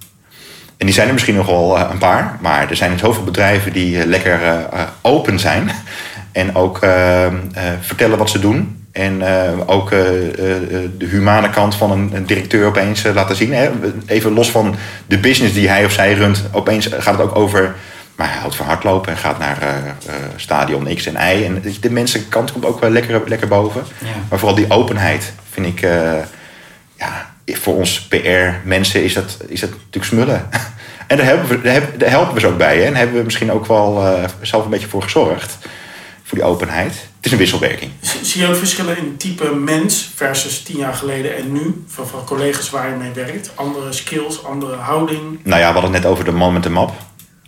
En die zijn er misschien nog wel eh, een paar. Maar er zijn zoveel bedrijven die eh, lekker open zijn. En ook vertellen wat ze doen. En ook de humane kant van een, een directeur opeens laten zien. Hè? Even los van de business die hij of zij runt. Opeens gaat het ook over... Maar hij houdt van hardlopen en gaat naar stadion X en Y. En de mensenkant komt ook wel lekker, lekker boven. Ja. Maar vooral die openheid vind ik... ja, voor ons PR-mensen is dat, is dat natuurlijk smullen. En daar helpen we, daar helpen, we ze ook bij. Hè? En daar hebben we misschien ook wel eh, zelf een beetje voor gezorgd. Voor die openheid. Het is een wisselwerking. Zie je ook verschillen in type mens versus tien jaar geleden en nu? Van, van collega's waar je mee werkt? Andere skills, andere houding? Nou ja, we hadden het net over de man met de map.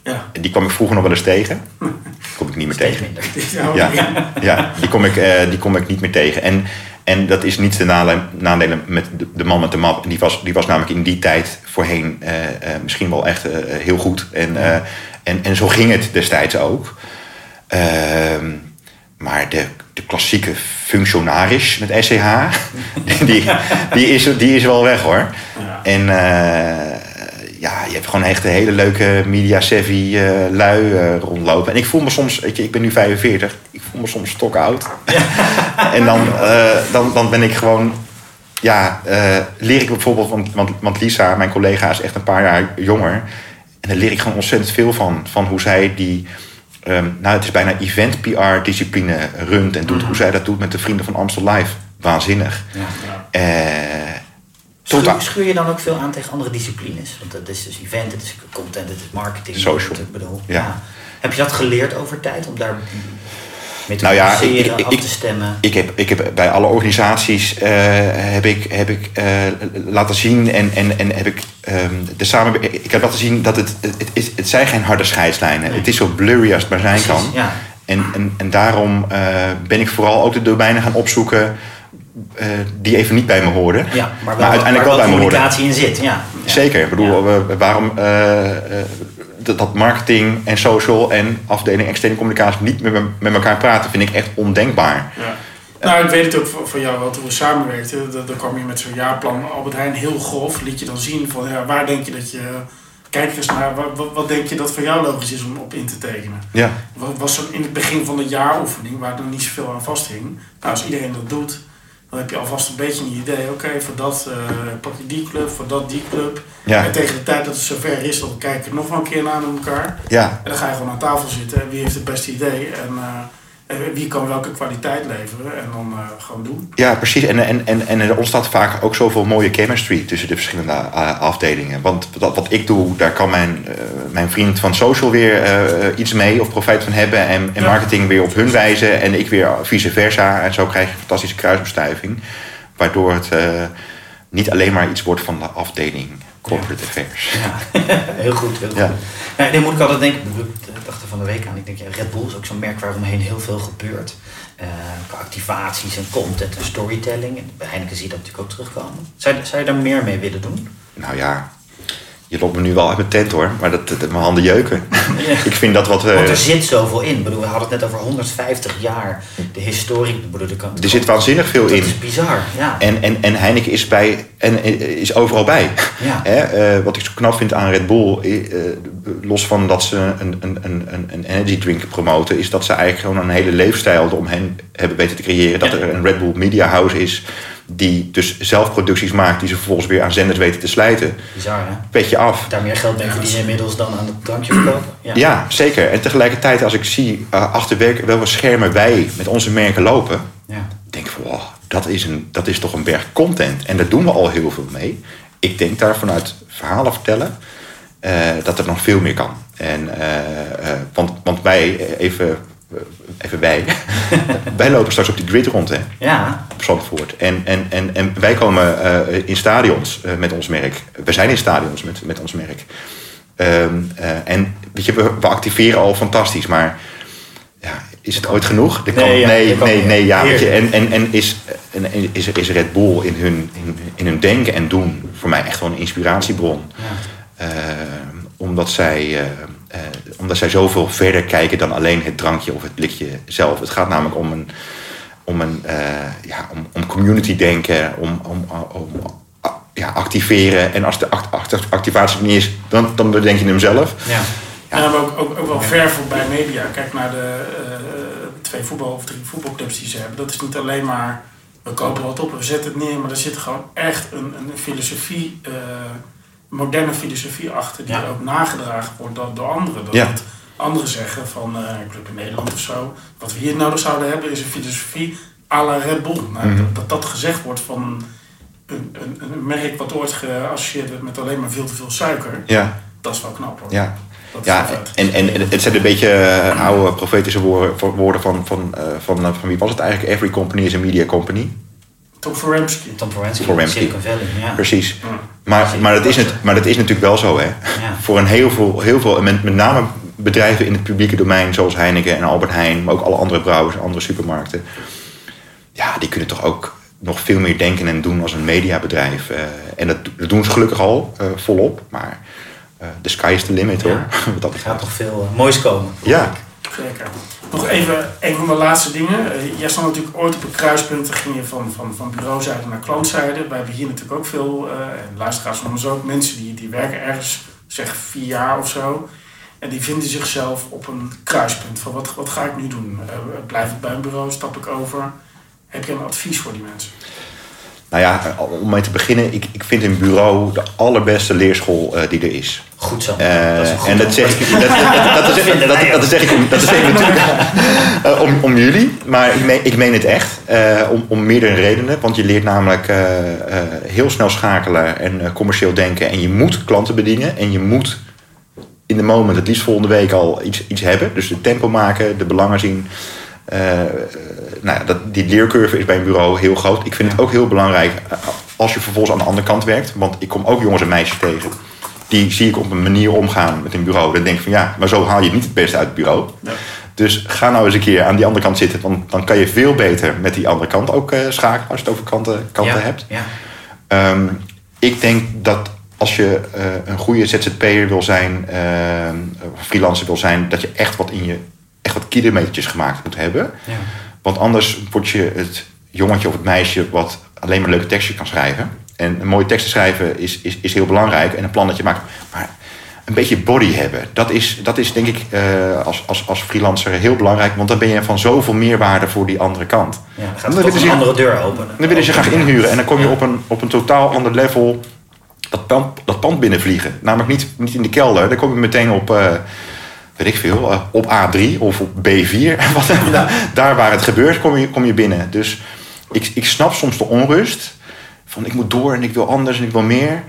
Ja. Die kwam ik vroeger nog wel eens tegen. kom ik niet meer tegen. Ja, ja die, kom ik, eh, die kom ik niet meer tegen. En, en dat is niet de nadelen met de, man met de map. En die was, die was namelijk in die tijd voorheen eh, eh, misschien wel echt eh, heel goed. En, en, en zo ging het destijds ook. Ehm, maar de, de klassieke functionaris met SCH, die, die, is, die is wel weg hoor. Ja. En ja, je hebt gewoon echt een hele leuke media-savvy eh, lui eh, rondlopen. En ik voel me soms, weet je, ik ben nu 45, ik voel me soms stok oud. en dan, eh, dan, dan ben ik gewoon, ja, leer ik bijvoorbeeld, want, want, want Lisa, mijn collega, is echt een paar jaar jonger. En daar leer ik gewoon ontzettend veel van. Van hoe zij die, ehm, nou het is bijna event-PR-discipline runt en doet. Hoe zij dat doet met de Vrienden van Amstel Live. Waanzinnig. Ja. Totaal. schuur je dan ook veel aan tegen andere disciplines? Want het is dus event, het is content, het is marketing. Social. Ik bedoel, Ja. Heb je dat geleerd over tijd om daar mee te Nou ja, communiceren, ik- ik- af te stemmen? Ik heb, ik heb bij alle organisaties eh, heb ik, heb ik eh, laten zien en, en, en heb ik ehm, de samen. Ik heb laten zien dat het, het, is, het zijn geen harde scheidslijnen. Nee. Het is zo blurry als het maar zijn Precies, kan. Ja. En, en, en daarom eh, ben ik vooral ook de domeinen gaan opzoeken eh, die even niet bij me hoorden. ja, maar wel, uiteindelijk waar wel bij me hoorden. communicatie in zit. Ja. Zeker. Ik bedoel, Ja. we- waarom eh, eh, dat, dat marketing en social en afdeling externe communicatie niet met, me- met elkaar praten, vind ik echt ondenkbaar. Ja. Nou, ik weet het ook van, jou, want toen we samenwerkten, dan, kwam je met zo'n jaarplan Albert Heijn heel grof. Liet je dan zien van ja, waar denk je dat je kijk eens naar, wat, wat, wat denk je dat voor jou logisch is om op in te tekenen? Ja, Wat was er in het begin van het jaaroefening, waar er niet zoveel aan vasthing. Nou, als iedereen dat doet, dan heb je alvast een beetje een idee. Oké, voor dat eh, pak je die club, voor dat die club. Ja. En tegen de tijd dat het zover is, dan kijken we nog wel een keer naar elkaar. ja, En dan ga je gewoon aan tafel zitten en wie heeft het beste idee en, eh, en wie kan welke kwaliteit leveren en dan eh, gewoon doen. Ja, precies. En, en, en, en er ontstaat vaak ook zoveel mooie chemistry tussen de verschillende uh, afdelingen. Want wat, wat ik doe, daar kan mijn, uh, mijn vriend van social weer iets mee of profijt van hebben. En, en Ja. marketing weer op hun wijze. En ik weer vice versa. En zo krijg je een fantastische kruisbestuiving. Waardoor het niet alleen maar iets wordt van de afdeling corporate affairs. Ja, heel goed. Heel goed. Ja. Ja, dan moet ik altijd denken, ik dacht er van de week aan, ik denk ja, Red Bull is ook zo'n merk waaromheen heel veel gebeurt. Uh, activaties en content en storytelling. En bij Heineken zie je dat natuurlijk ook terugkomen. Zou, zou je daar meer mee willen doen? Nou ja, je loopt me nu wel uit mijn tent hoor. Maar dat, dat mijn handen jeuken. Ja. ik vind dat wat... Want er zit zoveel in. Ik bedoel, we hadden het net over 150 jaar. De historie. Ik bedoel, er, er zit waanzinnig veel dat in. is bizar, ja. En, en, en Heineken is, bij, en, eh, is overal bij. Ja. Hè, eh, wat ik zo knap vind aan Red Bull, eh, los van dat ze een, een, een, een- een energy drink promoten, is dat ze eigenlijk gewoon een hele leefstijl eromheen hebben weten te creëren. Dat Ja. er een Red Bull Media House is, die dus zelf producties maakt, die ze vervolgens weer aan zenders weten te slijten. Bizar, hè? Petje af. Daar meer geld mee verdienen inmiddels dan aan het drankje verkopen. Ja. Ja, zeker. En tegelijkertijd, als ik zie uh, achter welke schermen wij met onze merken lopen, Ja. denk ik van, wow, dat is, een, dat is toch een berg content. En daar doen we al heel veel mee. Ik denk daar vanuit verhalen vertellen eh, dat er nog veel meer kan. En, eh, eh, want, want wij, eh, even, eh, even wij, wij lopen straks op die grid rond hè, Ja. op Zandvoort. En, en, en, en wij komen eh, in stadions eh, met ons merk. We zijn in stadions met, met ons merk. Ehm, eh, en weet je, we, we activeren al fantastisch, maar ja, is het ooit genoeg? Kan, Nee, nee, ja, kan nee, nee, ja. weet je, en en, en is, en, is, is Red Bull in hun, in, in hun denken en doen voor mij echt wel een inspiratiebron. ja. Eh, omdat, zij, eh, eh, omdat zij zoveel verder kijken dan alleen het drankje of het blikje zelf. Het gaat namelijk om een, om een eh, ja, om, om community denken, om, om, om, ah, ja, activeren. En als de act, act- activatie er niet is, dan, dan bedenk je hem zelf. ja. En dan ook, ook, ook wel ver voorbij media. Kijk naar de eh, twee voetbal of drie voetbalclubs die ze hebben. Dat is niet alleen maar we kopen wat op en we zetten het neer, maar er zit gewoon echt een, een filosofie, eh, moderne filosofie achter, die Ja. ook nagedragen wordt door, door anderen. Dat Ja. anderen zeggen van eh, een club in Nederland of zo. Wat we hier nodig zouden hebben is een filosofie à la Red Bull. Nou, Mhm. dat, dat dat gezegd wordt van een, een, een merk wat ooit geassocieerd werd met alleen maar veel te veel suiker. Ja, Dat is wel knap hoor. ja. Dat Ja, en, en het zijn een beetje eh, oude profetische woorden, woorden van, van, eh, van, eh, van wie was het eigenlijk? Every company is a media company. Tom Foremski. Tom Forensky, Forensky. Silicon Valley. Ja. Precies. Ja. Maar, maar, dat is het, maar dat is natuurlijk wel zo, hè? Ja. Voor een heel veel, heel veel met, met name bedrijven in het publieke domein, zoals Heineken en Albert Heijn, maar ook alle andere brouwers en andere supermarkten. Ja, die kunnen toch ook nog veel meer denken en doen als een mediabedrijf. eh, en dat, dat doen ze gelukkig al eh, volop. Maar eh de sky is the limit, hoor. Dat Er gaat nog veel eh, moois komen. Ja, Zeker. Nog even een van de laatste dingen. Eh, jij stond natuurlijk ooit op een kruispunt. Dan ging je van, van, van bureauzijde naar klantzijde. Wij hebben hier natuurlijk ook veel, eh, en luisteraars van ons ook, mensen die, die werken ergens, zeg vier jaar of zo. En die vinden zichzelf op een kruispunt. Van wat, wat ga ik nu doen? Eh, blijf ik bij een bureau? Stap ik over? Heb je een advies voor die mensen? Nou ja, om mee te beginnen, ik, ik vind een bureau de allerbeste leerschool eh, die er is. Goed zo. Eh, dat is een goed en dat zeg ik, dat, dat, dat, zeg, dat, dat zeg ik, natuurlijk eh, om, om jullie, maar ik meen, ik meen het echt. om, om meerdere redenen. Want je leert namelijk heel snel schakelen en commercieel denken. En je moet klanten bedienen. En je moet in de moment, het liefst volgende week al iets, iets hebben. Dus de tempo maken, de belangen zien. Eh, nou ja, dat, die leercurve is bij een bureau heel groot. Ik vind het ook heel belangrijk eh, als je vervolgens aan de andere kant werkt. Want ik kom ook jongens en meisjes tegen. Die zie ik op een manier omgaan met een bureau. Dan denk ik van ja, maar zo haal je niet het beste uit het bureau. Dus ga nou eens een keer aan die andere kant zitten. Want dan kan je veel beter met die andere kant ook eh, schakelen. Als je het over kanten, kanten ja. hebt. Ja. Ehm, ik denk dat als je een goede ZZP'er wil zijn, of freelancer wil zijn, dat je echt wat in je, echt wat kilometertjes gemaakt moet hebben. Ja. Want anders word je het jongetje of het meisje wat alleen maar leuke tekstjes kan schrijven. En een mooie teksten schrijven is, is, is heel belangrijk. En een plan dat je maakt. Maar een beetje body hebben. Dat is, dat is denk ik eh, als, als, als freelancer heel belangrijk. Want dan ben je van zoveel meerwaarde voor die andere kant. Ja, dan gaat het toch een andere deur openen. Dan willen ze graag inhuren. En dan kom je op een, op een totaal ander level dat pand, dat pand binnenvliegen. Namelijk niet, niet in de kelder. Dan kom je meteen op, uh, weet ik veel, uh, op A3 of op B4. Wat, daar waar het gebeurt, kom je, kom je binnen. Dus ik, ik snap soms de onrust. Van ik moet door en ik wil anders en ik wil meer.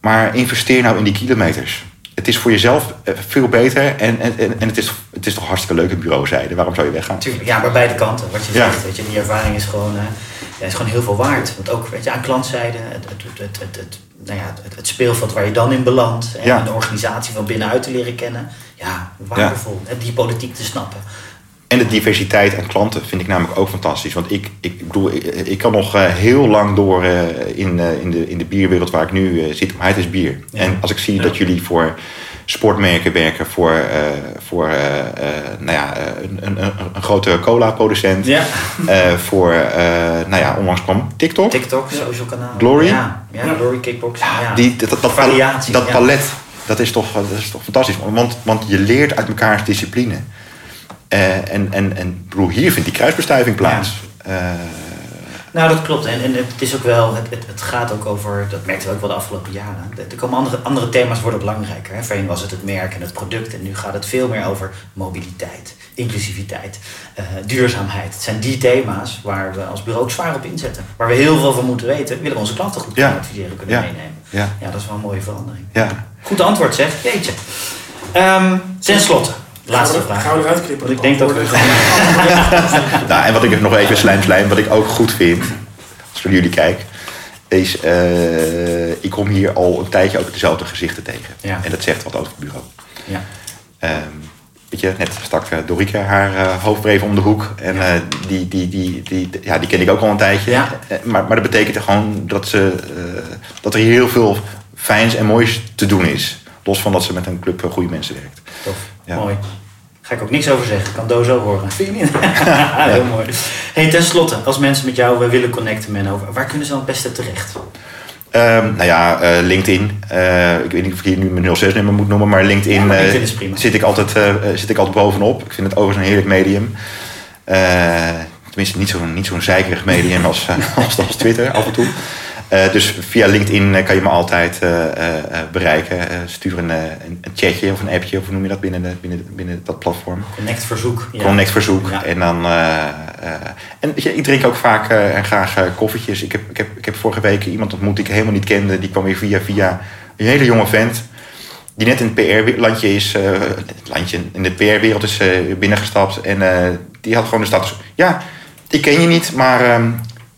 Maar investeer nou in die kilometers. Het is voor jezelf eh, veel beter en, en, en het, is, het is toch hartstikke leuk een bureauzijde. Waarom zou je weggaan? Tuurlijk, ja, maar beide kanten. Wat je zegt, weet je, die ervaring is gewoon, uh, ja, is gewoon heel veel waard. Want ook weet je, aan klantzijde, het, het, het, het, het nou ja, het, het, speelveld waar je dan in belandt. En ja. de organisatie van binnenuit te leren kennen. Ja, waardevol. Ja. Die politiek te snappen. En de diversiteit aan klanten vind ik namelijk ook fantastisch. Want ik, ik, bedoel, ik, ik kan nog uh, heel lang door uh, in, uh, in, de, in de bierwereld waar ik nu zit. Maar het is bier. Ja. En als ik zie dat jullie voor sportmerken werken, voor, voor nou ja, een, een, een grote cola-producent. Ja. voor, nou ja, onlangs kwam TikTok. TikTok, social kanaal. Glory. Ja, ja, Glory Kickbox. Ja, Die, dat, dat, dat, Variatie, dat palet, dat is, toch, dat is toch fantastisch. Want, want je leert uit mekaars discipline. Uh, en, en, en broer, hier vindt die kruisbestuiving plaats. Nou, dat klopt. En, en het is ook wel, het, het, het, gaat ook over, dat merkten we ook wel de afgelopen jaren. Er komen andere, andere thema's worden belangrijker. Hè. Voorheen was het het merk en het product. En nu gaat het veel meer over mobiliteit, inclusiviteit, uh, duurzaamheid. Het zijn die thema's waar we als bureau ook zwaar op inzetten. Waar we heel veel van moeten weten. Willen we onze klanten goed kunnen ja. adviseren, kunnen ja. meenemen. Ja. ja, dat is wel een mooie verandering. Ja. Goed antwoord zeg, jeetje. Um, ten slotte. Laatste vraag. Gaan we eruit knippen? Ik denk dat we... nou, en wat ik nog even slijm slijm, wat ik ook goed vind, als ik naar jullie kijk, is, uh, ik kom hier al een tijdje ook dezelfde gezichten tegen. Ja. En dat zegt wat over het bureau. Ja. Um, weet je, net stak uh, Dorike haar uh, hoofdbreven om de hoek. En ja. uh, die, die, die, die, ja, die ken ik ook al een tijdje. Ja. maar, maar dat betekent gewoon dat, ze, dat er hier heel veel fijns en moois te doen is. Los van dat ze met een club goede mensen werkt. Tof. Ja. Mooi. Ga ik ook niks over zeggen. Kan Dozo horen. Vind je niet? Heel mooi. Hey, ten slotte, als mensen met jou willen connecten, Menno, waar kunnen ze dan het beste terecht? Um, nou ja, uh, LinkedIn. Uh, ik weet niet of ik hier nu mijn 06-nummer moet noemen, maar LinkedIn, ja, maar LinkedIn zit, ik altijd, zit ik altijd bovenop. Ik vind het overigens een heerlijk medium. tenminste, niet zo'n niet zo'n zeikerig medium als, als, als Twitter af en toe. Uh, dus via LinkedIn kan je me altijd uh, uh, bereiken. stuur een, een, chatje of een appje, of hoe noem je dat binnen, de, binnen, binnen dat platform? Connect verzoek. Ja. Connect verzoek. Ja. En dan. en je, ik drink ook vaak en graag koffietjes. Ik heb, ik, heb, ik heb vorige week iemand ontmoet die ik helemaal niet kende. Die kwam weer via, via een hele jonge vent. Die net in het PR-landje is. landje, in de PR-wereld is binnengestapt. En die had gewoon de status. Ja, ik ken je niet, maar.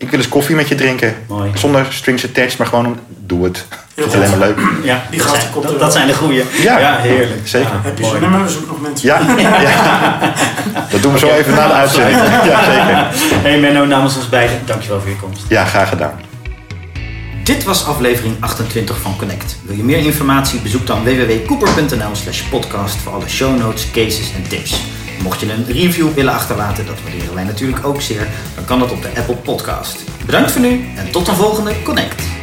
Ik wil eens koffie met je drinken. Mooi. Zonder strings attached, maar gewoon doe het. Het is alleen maar leuk. Ja, die gasten komt dat, dat zijn de goeie. Ja, ja heerlijk. Zeker. Ja, heb je zin in? Zoek nog mensen. Ja, ja. dat doen we zo okay. even na de uitzending. Ja, zeker. Hey Menno, namens ons beiden, dankjewel voor je komst. Ja, graag gedaan. Dit was aflevering 28 van Connect. Wil je meer informatie? Bezoek dan www.cooper.nl slash podcast voor alle show notes, cases en tips. Mocht je een review willen achterlaten, dat waarderen wij natuurlijk ook zeer, dan kan dat op de Apple Podcast. Bedankt voor nu en tot een volgende Connect.